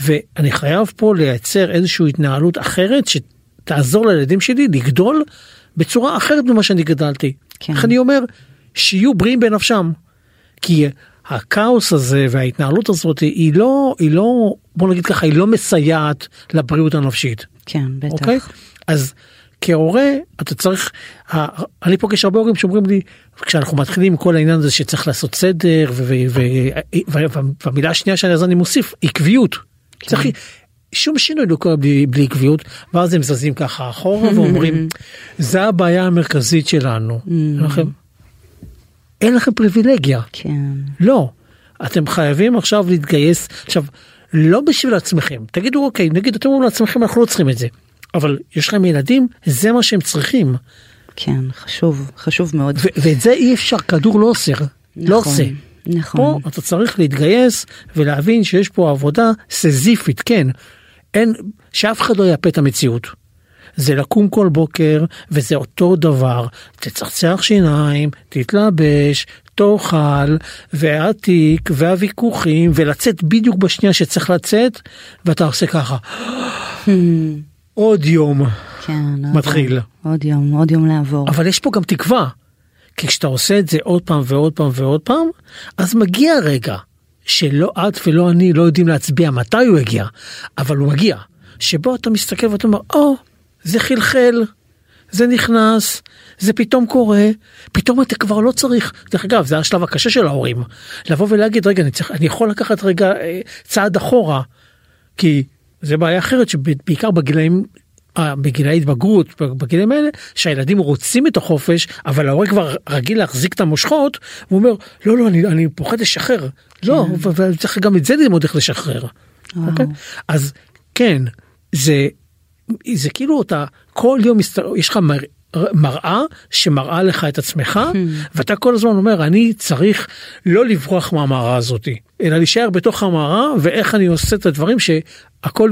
ואני חייב פה לייצר איזושהי התנהלות אחרת שתעזור לילדים שלי לגדול בצורה אחרת ממה שאני גדלתי. כן. איך אני אומר? שיהיו בריאים בנפשם. כי הכאוס הזה וההתנהלות הזאת היא לא, היא לא, בוא נגיד ככה, היא לא מסייעת לבריאות הנפשית. כן, בטח. אוקיי? אז כהורה אתה צריך, אני פוגש הרבה הורים שאומרים לי כשאנחנו מתחילים כל העניין הזה שצריך לעשות סדר והמילה השנייה שאני אז אני מוסיף עקביות. צריך שום שינוי לא קורה בלי, בלי עקביות ואז הם זזים ככה אחורה ואומרים זה הבעיה המרכזית שלנו. אין לכם- פריבילגיה. כן. לא, אתם חייבים עכשיו להתגייס עכשיו לא בשביל עצמכם תגידו אוקיי נגיד אתם אומרים לעצמכם אנחנו לא צריכים את זה אבל יש לכם ילדים זה מה שהם צריכים כן, חשוב, חשוב מאוד. ו- ואת זה אי אפשר כדור לא אוסר לא נכון, עושה. נכון. פה אתה צריך להתגייס ולהבין שיש פה עבודה סזיפית כן אין שאף אחד לא יאפה את המציאות. זה לקום כל בוקר וזה אותו דבר תצחצח שיניים תתלבש תאכל והתיק והוויכוחים ולצאת בדיוק בשנייה שצריך לצאת ואתה עושה ככה עוד יום כן, מתחיל. עוד יום, עוד יום לעבור. אבל יש פה גם תקווה. כי כשאתה עושה את זה עוד פעם ועוד פעם ועוד פעם, אז מגיע רגע שלא את ולא אני לא יודעים להצביע מתי הוא יגיע, אבל הוא מגיע. שבו אתה מסתכל ואתה אומר, או, זה חלחל, זה נכנס, זה פתאום קורה, פתאום אתה כבר לא צריך, דרך אגב זה השלב הקשה של ההורים, לבוא ולהגיד רגע אני, צריך, אני יכול לקחת רגע אה, צעד אחורה, כי זה בעיה אחרת שבעיקר בגילאים אה, בגילאי התבגרות בגילאים האלה שהילדים רוצים את החופש אבל ההורה כבר רגיל להחזיק את המושכות הוא אומר לא לא אני, אני פוחד לשחרר לא וצריך גם את זה ללמוד איך לשחרר. וואו. אוקיי? אז כן זה זה כאילו אתה כל יום. יש לך מר... מראה שמראה לך את עצמך ואתה כל הזמן אומר אני צריך לא לברוח מהמראה הזאתי אלא להישאר בתוך המראה ואיך אני עושה את הדברים שהכל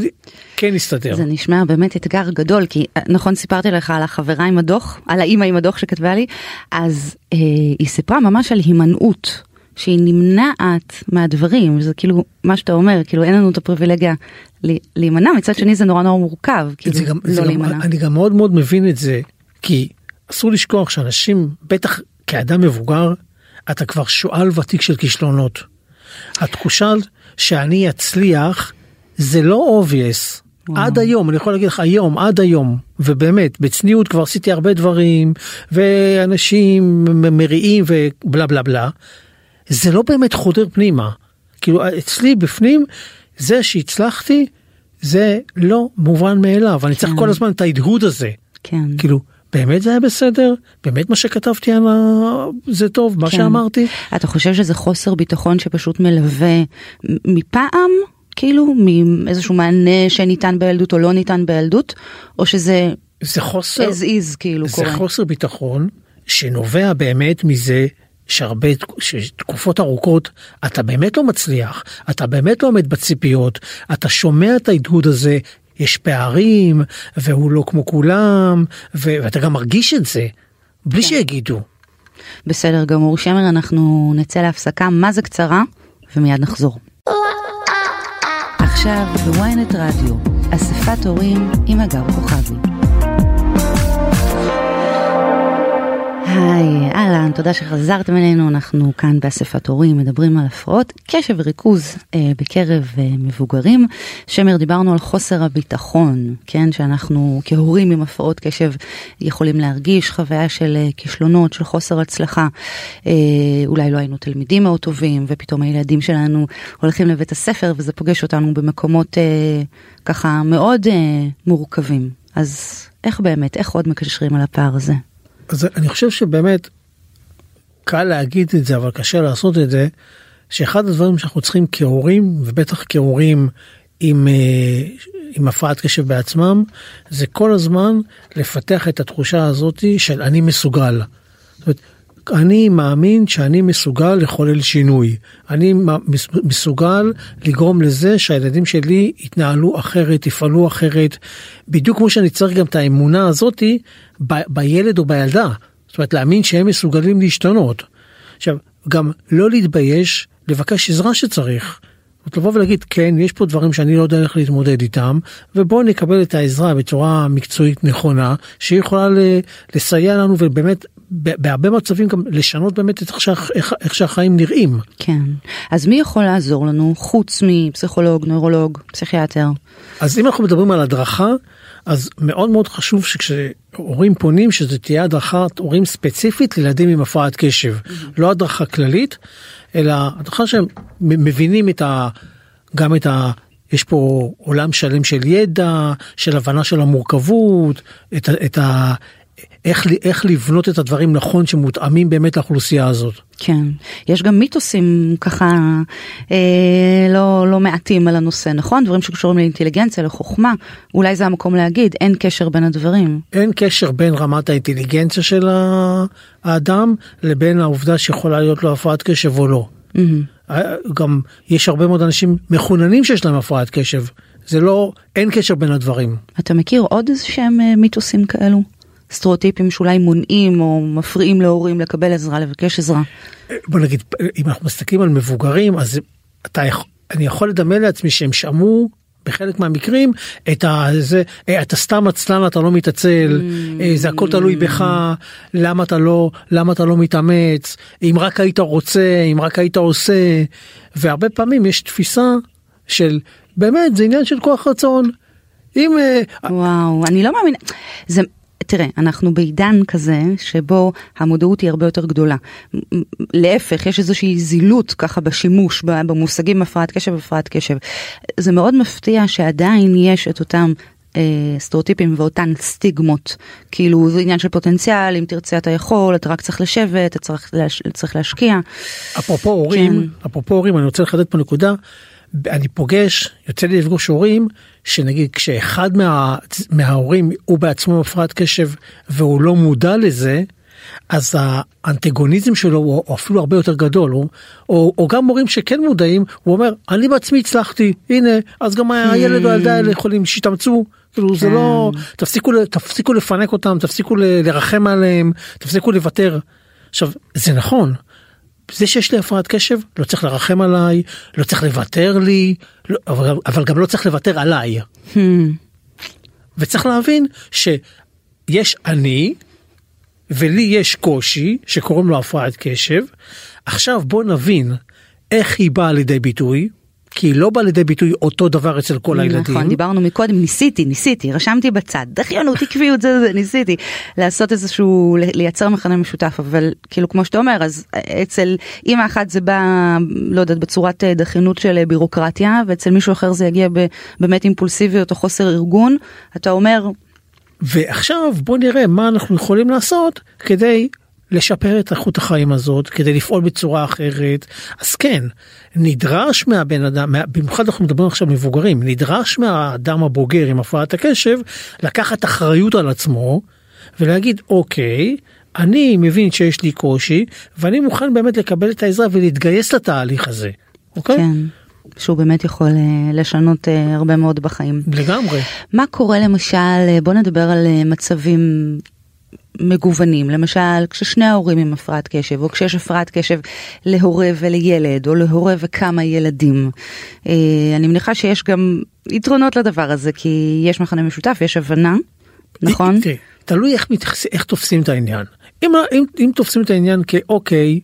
כן יסתדר. זה נשמע באמת אתגר גדול כי אה, נכון סיפרתי לך על החברה עם הדוח על האימא עם הדוח שכתבה לי אז אה, היא סיפרה ממש על הימנעות שהיא נמנעת מהדברים זה כאילו מה שאתה אומר כאילו אין לנו את הפריבילגיה להימנע מצד שני זה נורא נורא מורכב כאילו זה גם, לא זה גם, להימנע. אני גם מאוד מאוד מבין את זה כי אסור לשכוח שאנשים בטח כאדם מבוגר אתה כבר שועל ותיק של כישלונות. התחושה שאני אצליח זה לא obvious. וואו. עד היום אני יכול להגיד לך היום עד היום ובאמת בצניעות כבר עשיתי הרבה דברים ואנשים מריעים ובלה בלה בלה זה לא באמת חודר פנימה כאילו אצלי בפנים זה שהצלחתי זה לא מובן מאליו אני צריך כן. כל הזמן את ההדהוד הזה כן כאילו באמת זה היה בסדר? באמת מה שכתבתי על ה... זה טוב? מה כן. שאמרתי? אתה חושב שזה חוסר ביטחון שפשוט מלווה מפעם? כאילו מאיזשהו מענה שניתן בילדות או לא ניתן בילדות או שזה זה חוסר, as is כאילו זה קורה. חוסר ביטחון שנובע באמת מזה שהרבה תקופות ארוכות אתה באמת לא מצליח, אתה באמת לא עומד בציפיות, אתה שומע את ההדהוד הזה, יש פערים והוא לא כמו כולם ו- ואתה גם מרגיש את זה בלי כן. שיגידו. בסדר גמור שמר אנחנו נצא להפסקה מה זה קצרה ומיד נחזור. עכשיו בוויינט רדיו אספת הורים עם הגר כוכבי. היי, אהלן, תודה שחזרתם אלינו, אנחנו כאן באספת הורים, מדברים על הפרעות קשב וריכוז אה, בקרב אה, מבוגרים. שמר, דיברנו על חוסר הביטחון, כן, שאנחנו כהורים עם הפרעות קשב יכולים להרגיש חוויה של אה, כישלונות, של חוסר הצלחה. אה, אולי לא היינו תלמידים מאוד טובים, ופתאום הילדים שלנו הולכים לבית הספר, וזה פוגש אותנו במקומות אה, ככה מאוד אה, מורכבים. אז איך באמת, איך עוד מקשרים על הפער הזה? אז אני חושב שבאמת קל להגיד את זה אבל קשה לעשות את זה שאחד הדברים שאנחנו צריכים כהורים ובטח כהורים עם, אה, עם הפרעת קשב בעצמם זה כל הזמן לפתח את התחושה הזאת של אני מסוגל. זאת אומרת, אני מאמין שאני מסוגל לחולל שינוי. אני מס- מסוגל לגרום לזה שהילדים שלי יתנהלו אחרת, יפעלו אחרת, בדיוק כמו שאני צריך גם את האמונה הזאתי ב- בילד או בילדה. זאת אומרת, להאמין שהם מסוגלים להשתנות. עכשיו, גם לא להתבייש, לבקש עזרה שצריך. זאת לבוא ולהגיד, כן, יש פה דברים שאני לא יודע איך להתמודד איתם, ובואו נקבל את העזרה בצורה מקצועית נכונה, שהיא יכולה לסייע לנו ובאמת, בהרבה מצבים גם לשנות באמת את איך, שה- איך, איך שהחיים נראים. כן. אז מי יכול לעזור לנו חוץ מפסיכולוג, נוירולוג, פסיכיאטר? אז אם אנחנו מדברים על הדרכה, אז מאוד מאוד חשוב שכשהורים פונים שזה תהיה הדרכת הורים ספציפית לילדים עם הפרעת קשב, לא הדרכה כללית, אלא הדרכה שהם מבינים את ה... גם את ה... יש פה עולם שלם של ידע, של הבנה של המורכבות, את. את ה איך, איך לבנות את הדברים נכון שמותאמים באמת לאוכלוסייה הזאת. כן. יש גם מיתוסים ככה אה, לא, לא מעטים על הנושא, נכון? דברים שקשורים לאינטליגנציה, לחוכמה. אולי זה המקום להגיד, אין קשר בין הדברים. אין קשר בין רמת האינטליגנציה של האדם לבין העובדה שיכולה להיות לו הפרעת קשב או לא. מהמם. גם יש הרבה מאוד אנשים מחוננים שיש להם הפרעת קשב. זה לא, אין קשר בין הדברים. אתה מכיר עוד איזה שהם אה, מיתוסים כאלו? סטריאוטיפים שאולי מונעים או מפריעים להורים לקבל עזרה, לבקש עזרה. בוא נגיד, אם אנחנו מסתכלים על מבוגרים, אז אתה, אני יכול לדמיין לעצמי שהם שמעו בחלק מהמקרים את ה... זה, "אה, אתה סתם עצלן, אתה לא מתעצל, אה, זה הכל תלוי בך, למה אתה לא, למה אתה לא מתאמץ, אם רק היית רוצה, אם רק היית עושה, והרבה פעמים יש תפיסה של, באמת, זה עניין של כוח רצון. אם... אה, וואו, אני לא מאמינה. זה... תראה, אנחנו בעידן כזה שבו המודעות היא הרבה יותר גדולה. להפך, יש איזושהי זילות ככה בשימוש במושגים הפרעת קשב והפרעת קשב. זה מאוד מפתיע שעדיין יש את אותם אה, סטריאוטיפים ואותן סטיגמות. כאילו זה עניין של פוטנציאל, אם תרצה אתה יכול, אתה רק צריך לשבת, אתה צריך, להש... צריך להשקיע. אפרופו הורים, כן. אפרופו הורים, אני רוצה לחדד פה נקודה. אני פוגש, יוצא לי לפגוש הורים, שנגיד כשאחד מה, מההורים הוא בעצמו הפרעת קשב והוא לא מודע לזה, אז האנטגוניזם שלו הוא אפילו הרבה יותר גדול, הוא, או, או גם הורים שכן מודעים, הוא אומר, אני בעצמי הצלחתי, הנה, אז גם הילד או הילדה האלה יכולים, שיתאמצו, כאילו זה כן. לא, תפסיקו, ל- תפסיקו לפנק אותם, תפסיקו לרחם עליהם, תפסיקו לוותר. עכשיו, זה נכון, זה שיש לי הפרעת קשב לא צריך לרחם עליי לא צריך לוותר לי לא, אבל, אבל גם לא צריך לוותר עליי. Hmm, וצריך להבין שיש אני ולי יש קושי שקוראים לו הפרעת קשב. עכשיו בוא נבין איך היא באה לידי ביטוי כי היא לא באה לידי ביטוי אותו דבר אצל כל הילדים. נכון, דיברנו מקודם, ניסיתי, ניסיתי, רשמתי בצד, דחיינות, עקביות, זה, זה, ניסיתי לעשות איזשהו, לייצר מכנה משותף, אבל כאילו כמו שאתה אומר, אז אצל אימא אחת זה בא, לא יודעת, בצורת אה, דחיינות של אה, בירוקרטיה, ואצל מישהו אחר זה יגיע ב, באמת אימפולסיביות או חוסר ארגון, אתה אומר, ועכשיו בוא נראה מה אנחנו יכולים לעשות כדי לשפר את איכות החיים הזאת, כדי לפעול בצורה אחרת. אז כן, נדרש מהבן אדם, מה- במיוחד אנחנו מדברים עכשיו מבוגרים, נדרש מהאדם הבוגר עם הפרעת הקשב לקחת אחריות על עצמו ולהגיד אוקיי, אני מבין שיש לי קושי ואני מוכן באמת לקבל את העזרה ולהתגייס לתהליך הזה. אוקיי? כן, שהוא באמת יכול אה, לשנות אה, הרבה מאוד בחיים. לגמרי. מה קורה למשל, אה, בוא נדבר על מצבים מגוונים, למשל כששני ההורים עם הפרעת קשב, או כשיש הפרעת קשב להורה ולילד, או להורה וכמה ילדים. אה, אני מניחה שיש גם יתרונות לדבר הזה, כי יש מכנה משותף, יש הבנה, נכון? תלוי איך, מתייחס, איך תופסים את העניין. אם, אם, אם תופסים את העניין כאוקיי,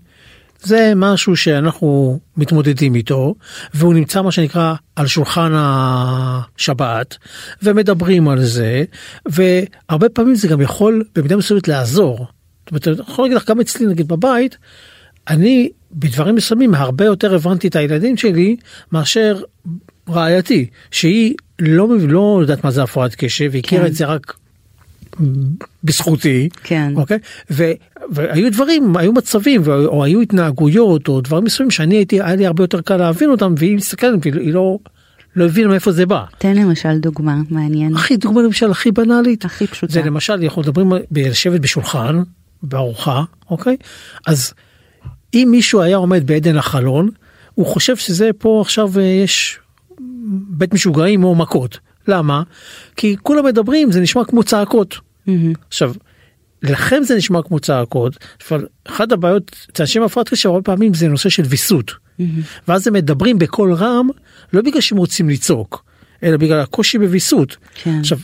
זה משהו שאנחנו מתמודדים איתו, והוא נמצא מה שנקרא על שולחן השבת, ומדברים על זה, והרבה פעמים זה גם יכול במידה מסוימת לעזור. זאת אומרת, אני יכול להגיד לך, גם אצלי נגיד בבית, אני בדברים מסוימים הרבה יותר הבנתי את הילדים שלי מאשר רעייתי, שהיא לא, לא יודעת מה זה הפרעת קשב, היא הכירה כן. את זה רק בזכותי, כן. אוקיי? ו, והיו דברים, היו מצבים, או, או היו התנהגויות, או דברים מסוימים שאני הייתי, היה לי הרבה יותר קל להבין אותם, והיא מסתכלת, והיא לא, לא הבינה מאיפה זה בא. תן למשל דוגמה, מעניין. הכי דוגמה למשל הכי בנאלית, הכי פשוטה. זה למשל אנחנו מדברים על לשבת בשולחן בארוחה אוקיי אז אם מישהו היה עומד בעדן החלון הוא חושב שזה פה עכשיו אה, יש בית משוגעים או מכות למה כי כולם מדברים זה נשמע כמו צעקות. עכשיו. לכם זה נשמע כמו צעקות אבל אחת הבעיות אצל אנשים עם הפרעת קשב הרבה פעמים זה נושא של ויסות ואז הם מדברים בקול רם לא בגלל שהם רוצים לצעוק אלא בגלל הקושי בוויסות. כן. עכשיו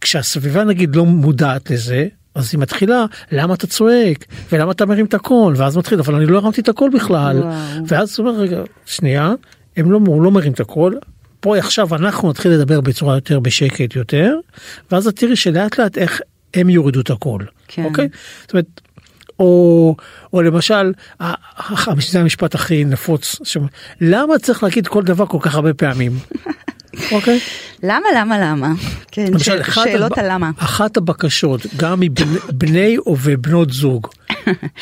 כשהסביבה נגיד לא מודעת לזה אז היא מתחילה למה אתה צועק ולמה אתה מרים את הקול ואז מתחיל אבל אני לא הרמתי את הקול בכלל וואו. ואז הוא אומר רגע שנייה הם לא הוא לא מרים את הקול. פה עכשיו אנחנו נתחיל לדבר בצורה יותר בשקט יותר ואז את תראי שלאט לאט איך הם יורידו את הקול. כן. אוקיי? זאת אומרת או, או למשל, זה המשפט הכי נפוץ, ש- למה צריך להגיד כל דבר כל כך הרבה פעמים? אוקיי? למה, למה, למה? כן, למשל, ש- שאלות הב- הלמה. אחת הבקשות, גם מבני ובנות זוג,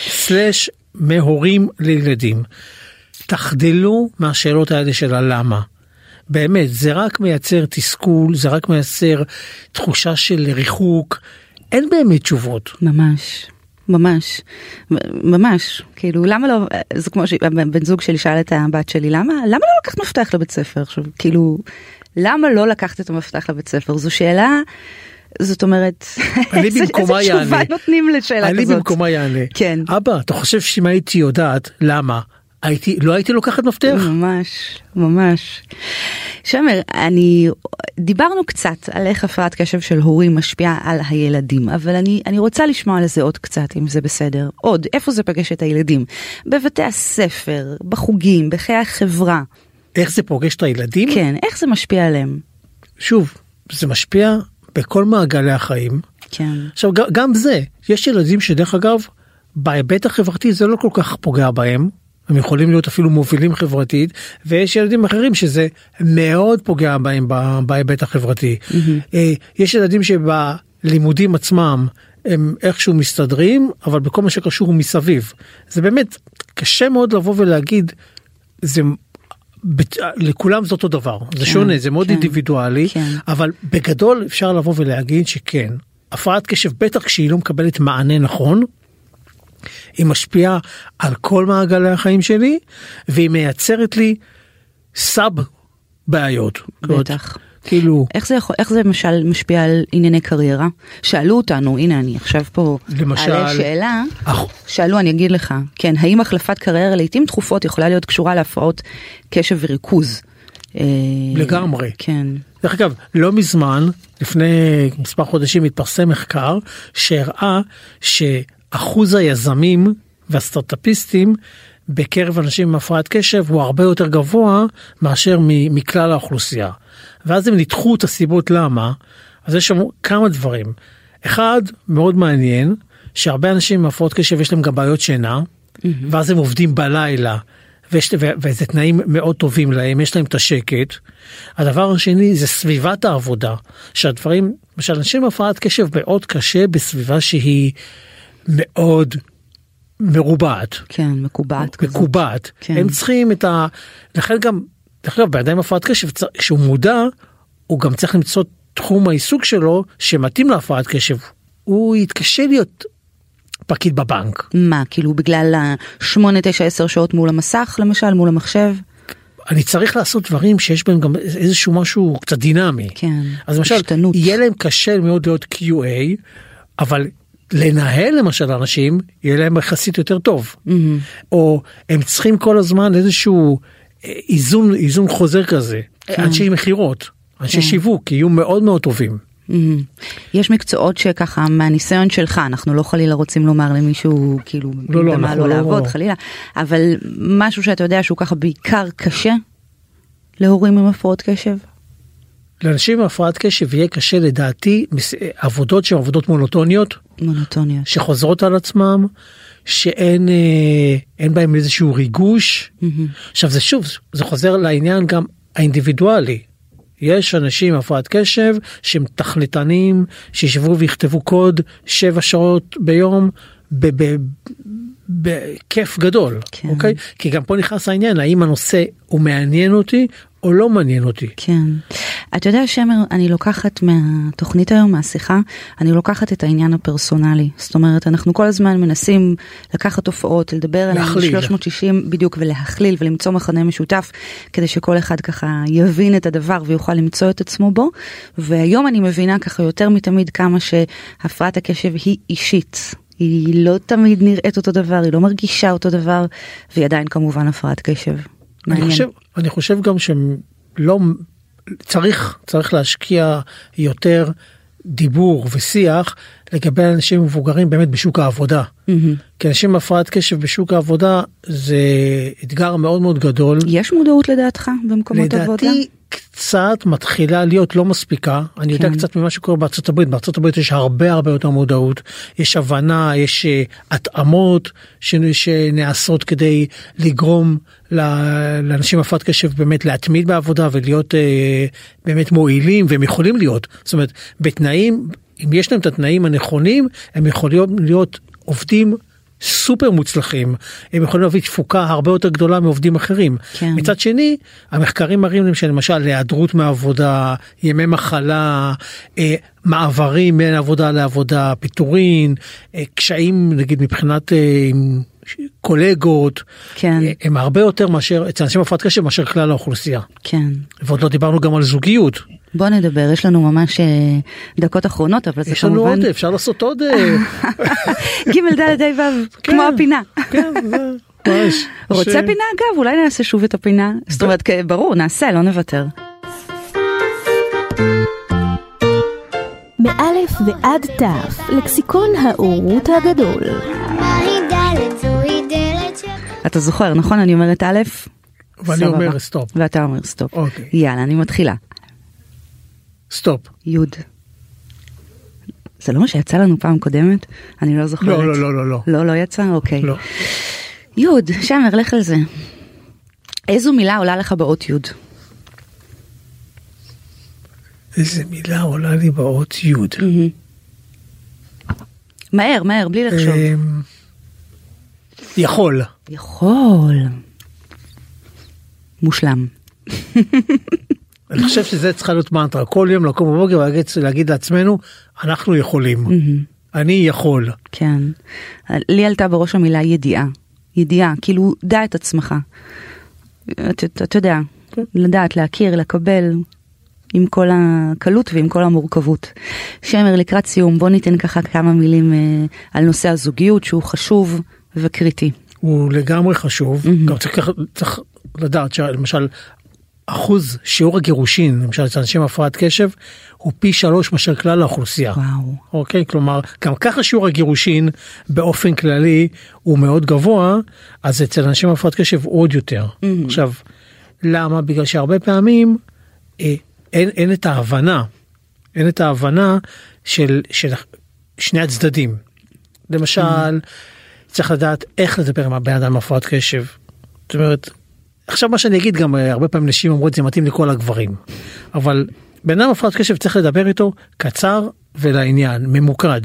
סלש מהורים לילדים, תחדלו מהשאלות האלה של הלמה. באמת, זה רק מייצר תסכול, זה רק מייצר תחושה של ריחוק, אין באמת תשובות. ממש. ממש, ממש, כאילו למה לא, זה כמו שבן זוג שלי שאל את הבת שלי למה, למה לא לקחת מפתח לבית ספר עכשיו, כאילו, למה לא לקחת את המפתח לבית ספר, זו שאלה, זאת אומרת, אני איזה- איזה תשובה. נותנים לשאלה אני כזאת. במקומה יענה. כן. אבא, אתה חושב שאם הייתי יודעת למה, הייתי, לא הייתי לוקחת מפתח? ממש, ממש. שמר, אני, דיברנו קצת על איך הפרעת קשב של הורים משפיעה על הילדים, אבל אני, אני רוצה לשמוע על זה עוד קצת, אם זה בסדר. עוד, איפה זה פגש את הילדים? בבתי הספר, בחוגים, בחיי החברה. איך זה פוגש את הילדים? כן, איך זה משפיע עליהם? שוב, זה משפיע בכל מעגלי החיים. כן. עכשיו, גם זה, יש ילדים שדרך אגב, בהיבט החברתי זה לא כל כך פוגע בהם. הם יכולים להיות אפילו מובילים חברתית ויש ילדים אחרים שזה מאוד פוגע בהם בהיבט החברתי. אה, יש ילדים שבלימודים עצמם הם איכשהו מסתדרים אבל בכל מה שקשור מסביב זה באמת קשה מאוד לבוא ולהגיד זה לכולם זה אותו דבר זה שונה זה מאוד כן, אינדיבידואלי כן. אבל בגדול אפשר לבוא ולהגיד שכן הפרעת קשב בטח כשהיא לא מקבלת מענה נכון. היא משפיעה על כל מעגלי החיים שלי והיא מייצרת לי סאב בעיות. בטח. כאילו איך זה יכול, איך זה למשל משפיע על ענייני קריירה? שאלו אותנו, הנה אני עכשיו פה, למשל- אעלה שאלה, אח- שאלו אני אגיד לך, כן, האם החלפת קריירה לעיתים תכופות יכולה להיות קשורה להפרעות קשב וריכוז? אה, לגמרי. כן. דרך אגב לא מזמן לפני מספר חודשים התפרסם מחקר שהראה שאחוז היזמים והסטארטאפיסטים בקרב אנשים עם הפרעת קשב הוא הרבה יותר גבוה מאשר מכלל האוכלוסייה. ואז הם ניתחו את הסיבות למה אז יש שם כמה דברים. אחד מאוד מעניין שהרבה אנשים עם הפרעות קשב יש להם גם בעיות שינה ואז הם עובדים בלילה ויש, ו- וזה תנאים מאוד טובים להם, יש להם את השקט. הדבר השני זה סביבת העבודה, שהדברים, למשל אנשים עם הפרעת קשב מאוד קשה בסביבה שהיא מאוד מרובעת. כן, מקובעת כזאת. מקובעת. כן. הם צריכים את ה... לכן גם, דרך אגב, באדם עם הפרעת קשב, כשהוא מודע, הוא גם צריך למצוא תחום העיסוק שלו שמתאים להפרעת קשב. הוא יתקשה להיות פקיד בבנק. מה, כאילו בגלל ה-8, 9, 10 שעות מול המסך למשל, מול המחשב? אני צריך לעשות דברים שיש בהם גם איזשהו משהו קצת דינמי. כן, אז למשל, השתנות. יהיה להם קשה מאוד להיות QA, אבל לנהל למשל אנשים, יהיה להם יחסית יותר טוב. או הם צריכים כל הזמן איזשהו אה, איזון, איזון חוזר כזה. אנשי מכירות, אנשי כן. שיווק, יהיו מאוד מאוד טובים. מהמם. יש מקצועות שככה מהניסיון שלך אנחנו לא חלילה רוצים לומר למישהו כאילו לא, לא, במה לא לא- לעבוד חלילה אבל משהו שאתה יודע שהוא ככה בעיקר קשה להורים עם הפרעות קשב. לאנשים עם הפרעת קשב יהיה קשה לדעתי עבודות שהן עבודות מונוטוניות. מונוטוניות. שחוזרות על עצמם, שאין אה, אין בהם איזשהו ריגוש. עכשיו זה שוב, זה חוזר לעניין גם האינדיבידואלי. יש אנשים עם הפרעת קשב שהם תכליתנים, שישבו ויכתבו קוד שבע שעות ביום בכיף גדול, כן. אוקיי? כי גם פה נכנס העניין, האם הנושא הוא מעניין אותי או לא מעניין אותי. כן. אתה יודע שמר, אני לוקחת מהתוכנית היום, מהשיחה, אני לוקחת את העניין הפרסונלי. זאת אומרת, אנחנו כל הזמן מנסים לקחת תופעות, לדבר עליהן להכליל. 360 בדיוק ולהכליל ולמצוא מכנה משותף, כדי שכל אחד ככה יבין את הדבר ויוכל למצוא את עצמו בו. והיום אני מבינה ככה יותר מתמיד כמה שהפרעת הקשב היא אישית. היא לא תמיד נראית אותו דבר, היא לא מרגישה אותו דבר, והיא עדיין כמובן הפרעת קשב. אני. חושב, אני חושב גם שלא צריך צריך להשקיע יותר דיבור ושיח לגבי אנשים מבוגרים באמת בשוק העבודה. כי אנשים עם הפרעת קשב בשוק העבודה זה אתגר מאוד מאוד גדול. יש מודעות לדעתך במקומות עבודה? לדעתי קצת מתחילה להיות לא מספיקה אני יודע כן. קצת ממה שקורה בארצות הברית בארצות הברית יש הרבה הרבה יותר מודעות יש הבנה יש אה, התאמות ש- שנעשות כדי לגרום ל- לאנשים הפרעת קשב באמת להתמיד בעבודה ולהיות אה, באמת מועילים והם יכולים להיות זאת אומרת בתנאים אם יש להם את התנאים הנכונים הם יכולים להיות עובדים. סופר מוצלחים הם יכולים להביא תפוקה הרבה יותר גדולה מעובדים אחרים. כן. מצד שני המחקרים מראים להם שלמשל היעדרות מעבודה ימי מחלה אה, מעברים בין עבודה לעבודה פיטורין אה, קשיים נגיד מבחינת אה, קולגות כן. אה, הם הרבה יותר מאשר אצל אנשים עם הפרעת קשב מאשר כלל האוכלוסייה כן. ועוד לא דיברנו גם על זוגיות בוא נדבר, יש לנו ממש אה, דקות אחרונות, אבל זה יש לנו כמובן... עוד אפשר לעשות עוד אה, ג' ד' ה' ו', כן. כמו הפינה. כן, זה. רוצה פינה אגב? אולי נעשה שוב את הפינה. זאת אומרת, ברור, נעשה, לא נוותר. מאלף ועד תו, לקסיקון ההורות הגדול. אתה זוכר, נכון? אני אומרת א', ואני. אומר סטופ ואתה אומר סטופ. אוקיי. יאללה, אני מתחילה. סטופ י'. זה לא מה שיצא לנו פעם קודמת? אני לא זוכרת. לא לא לא לא לא לא, לא יצא? אוקיי. לא. י', שמר, לך על זה. איזו מילה עולה לך באות י'? איזה מילה עולה לי באות י'. מהר, מהר, בלי לחשוב. אמ, יכול. יכול. מושלם. אני חושב שזה צריכה להיות מנטרה כל יום לקום בבוקר ולהגיד, להגיד לעצמנו אנחנו יכולים. אני יכול. כן. לי עלתה בראש המילה ידיעה. ידיעה, כאילו, דע את עצמך. אתה יודע, לדעת, להכיר, לקבל, עם כל הקלות ועם כל המורכבות. שמר, לקראת סיום, בוא ניתן ככה כמה מילים אה, על נושא הזוגיות, שהוא חשוב וקריטי. הוא לגמרי חשוב. גם צריך, צריך לדעת שלמשל אחוז שיעור הגירושין למשל אצל אנשים עם הפרעת קשב הוא פי שלוש מאשר כלל האוכלוסייה. וואו. אוקיי כלומר גם ככה שיעור הגירושין באופן כללי הוא מאוד גבוה אז אצל אנשים עם הפרעת קשב עוד יותר. עכשיו למה בגלל שהרבה פעמים אה, אין, אין את ההבנה אין את ההבנה של, של שני הצדדים. למשל צריך לדעת איך לדבר עם הבן אדם עם הפרעת קשב. זאת אומרת עכשיו מה שאני אגיד גם אה, הרבה פעמים נשים אומרות זה מתאים לכל הגברים. אבל בן אדם הפרעת קשב צריך לדבר איתו קצר ולעניין ממוקד.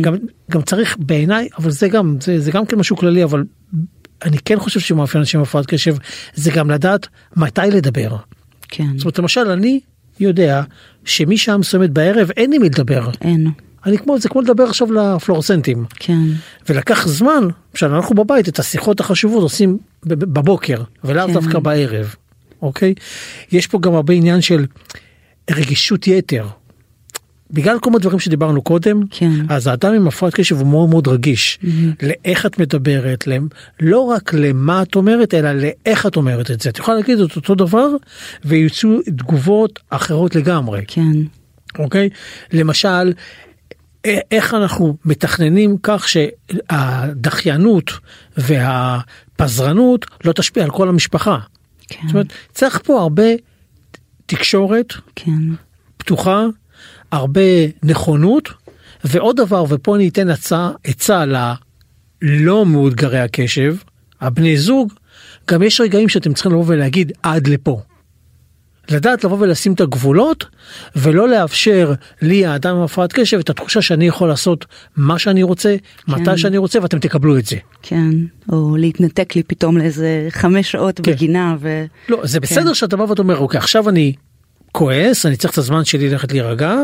גם גם צריך בעיניי אבל זה גם זה, זה גם כן משהו כללי אבל אני כן חושב שמאפיין אנשים עם הפרעת קשב זה גם לדעת מתי לדבר. כן, זאת אומרת למשל אני יודע שמשעה מסוימת בערב אין לי מי לדבר. אין, אני כמו זה כמו לדבר עכשיו לפלורסנטים כן, ולקח זמן שאנחנו בבית את השיחות החשובות עושים בבוקר ולאו כן. דווקא בערב אוקיי יש פה גם הרבה עניין של רגישות יתר. בגלל כל מיני דברים שדיברנו קודם כן. אז האדם עם הפרעת קשב הוא מאוד מאוד רגיש לאיך את מדברת להם לא רק למה את אומרת אלא לאיך את אומרת את זה את יכולה להגיד את אותו דבר ויוצאו תגובות אחרות לגמרי כן, אוקיי? למשל, איך אנחנו מתכננים כך שהדחיינות והפזרנות לא תשפיע על כל המשפחה. כן, זאת אומרת, צריך פה הרבה תקשורת כן, פתוחה, הרבה נכונות, ועוד דבר, ופה אני אתן הצעה, עצה ללא מאותגרי הקשב, הבני זוג, גם יש רגעים שאתם צריכים לבוא ולהגיד עד לפה. לדעת לבוא ולשים את הגבולות ולא לאפשר לי האדם עם הפרעת קשב את התחושה שאני יכול לעשות מה שאני רוצה מתי שאני רוצה ואתם תקבלו את זה. כן, או להתנתק לי פתאום לאיזה חמש שעות כן. בגינה ו... לא זה בסדר שאתה בא ואתה אומר אוקיי עכשיו אני כועס אני צריך את הזמן שלי ללכת להירגע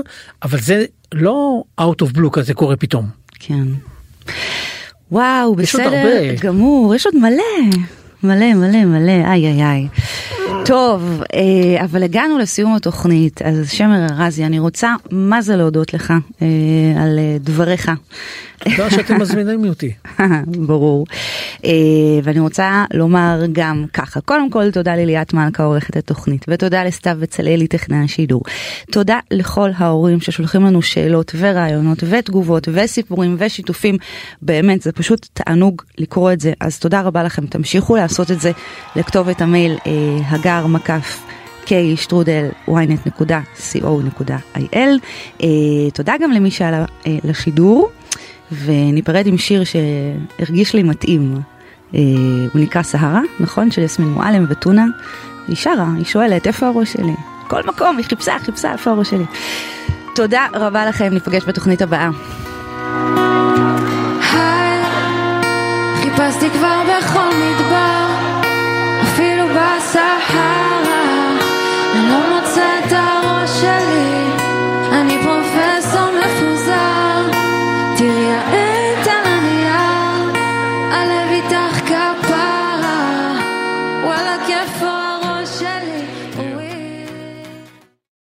אבל זה לא out of blue כזה קורה פתאום. כן. וואו, בסדר. גמור, יש עוד מלא, מלא מלא מלא, איי איי איי. טוב, אה, אבל הגענו לסיום התוכנית, אז שמר ארזי, אני רוצה מה זה להודות לך אה, על אה, דבריך. לא שאתם מזמינים אותי. ברור. ואני רוצה לומר גם ככה, קודם כל תודה לליאת מלכה עורכת התוכנית, ותודה לסתיו בצלאלי טכנאי השידור. תודה לכל ההורים ששולחים לנו שאלות ורעיונות ותגובות וסיפורים ושיתופים, באמת זה פשוט תענוג לקרוא את זה, אז תודה רבה לכם, תמשיכו לעשות את זה לכתובת המייל אה, הגר מקף. k-ynet.co.il. אה, תודה גם למי שעלה אה, לשידור, וניפרד עם שיר שהרגיש לי מתאים. אה, הוא נקרא סהרה, נכון? של יסמין מועלם וטונה. היא שרה, היא שואלת, איפה הראש שלי? כל מקום, היא חיפשה, חיפשה, איפה הראש שלי? תודה רבה לכם, ניפגש בתוכנית הבאה. היי, חיפשתי כבר בכל מדבר, בסהרה, אני לא מוצא את הראש שלי.